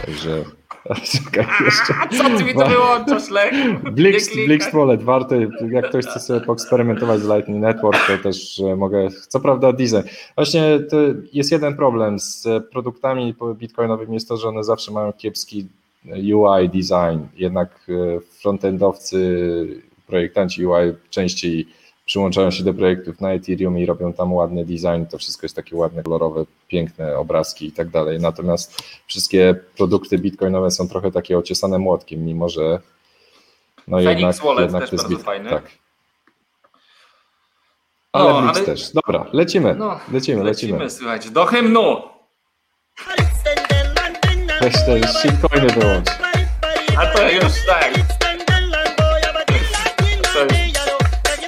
Także, czekaj jeszcze.
Co ty mi to wyłączasz, Lech? Klikaj.
Blixt Wallet, warto, jak ktoś chce sobie poeksperymentować z Lightning Network, to też e, mogę, co prawda design. Właśnie jest jeden problem z produktami bitcoinowymi, jest to, że one zawsze mają kiepski UI design, jednak e, frontendowcy, projektanci UI częściej przyłączają się do projektów na Ethereum i robią tam ładny design, to wszystko jest takie ładne, kolorowe, piękne obrazki i tak dalej. Natomiast wszystkie produkty bitcoinowe są trochę takie ociesane młotkiem, mimo że no
Phoenix
jednak,
Wallet
jednak
też
to jest
bardzo
bit-
fajny.
Tak. Ale
No, ale-
też. Dobra, lecimy,
No,
lecimy, lecimy.
Lecimy, słuchajcie, do hymnu!
Weź te shitcoiny wyłącz.
A to już tak.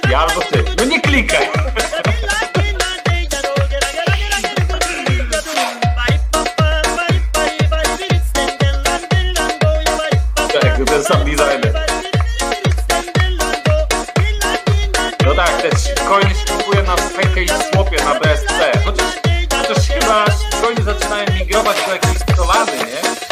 Ja albo ty. No nie klikaj! Tak, ten sam designer. No tak, te coiny się kupuje na package swapie na BSC. Chociaż, chociaż chyba coiny zaczynają migrować do jakiejś dolary, nie?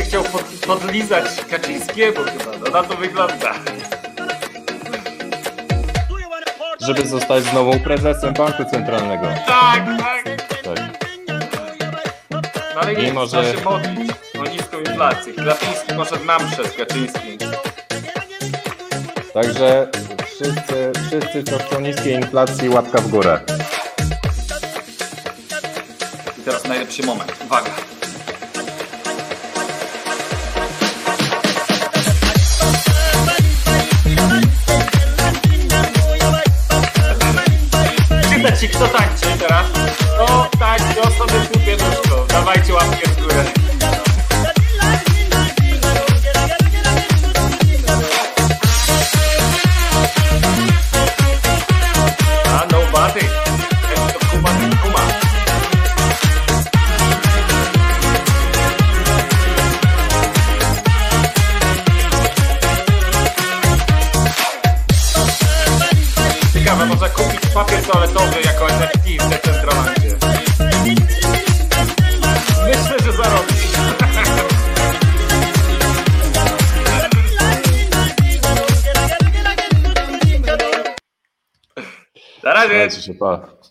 Chciał pod, podlizać Kaczyńskiemu chyba, no na to wygląda.
Żeby zostać znowu prezesem banku centralnego.
Tak, tak.
Tak.
No ale nie,
Mimo,
trzeba
że-
się modlić o niską inflację. Glapiński poszedł na mszę z Kaczyńskim.
Także wszyscy, wszyscy, co chcą niskiej inflacji, łapka w górę.
I teraz najlepszy moment. Uwaga. Na razie.
Słuchajcie się, pa.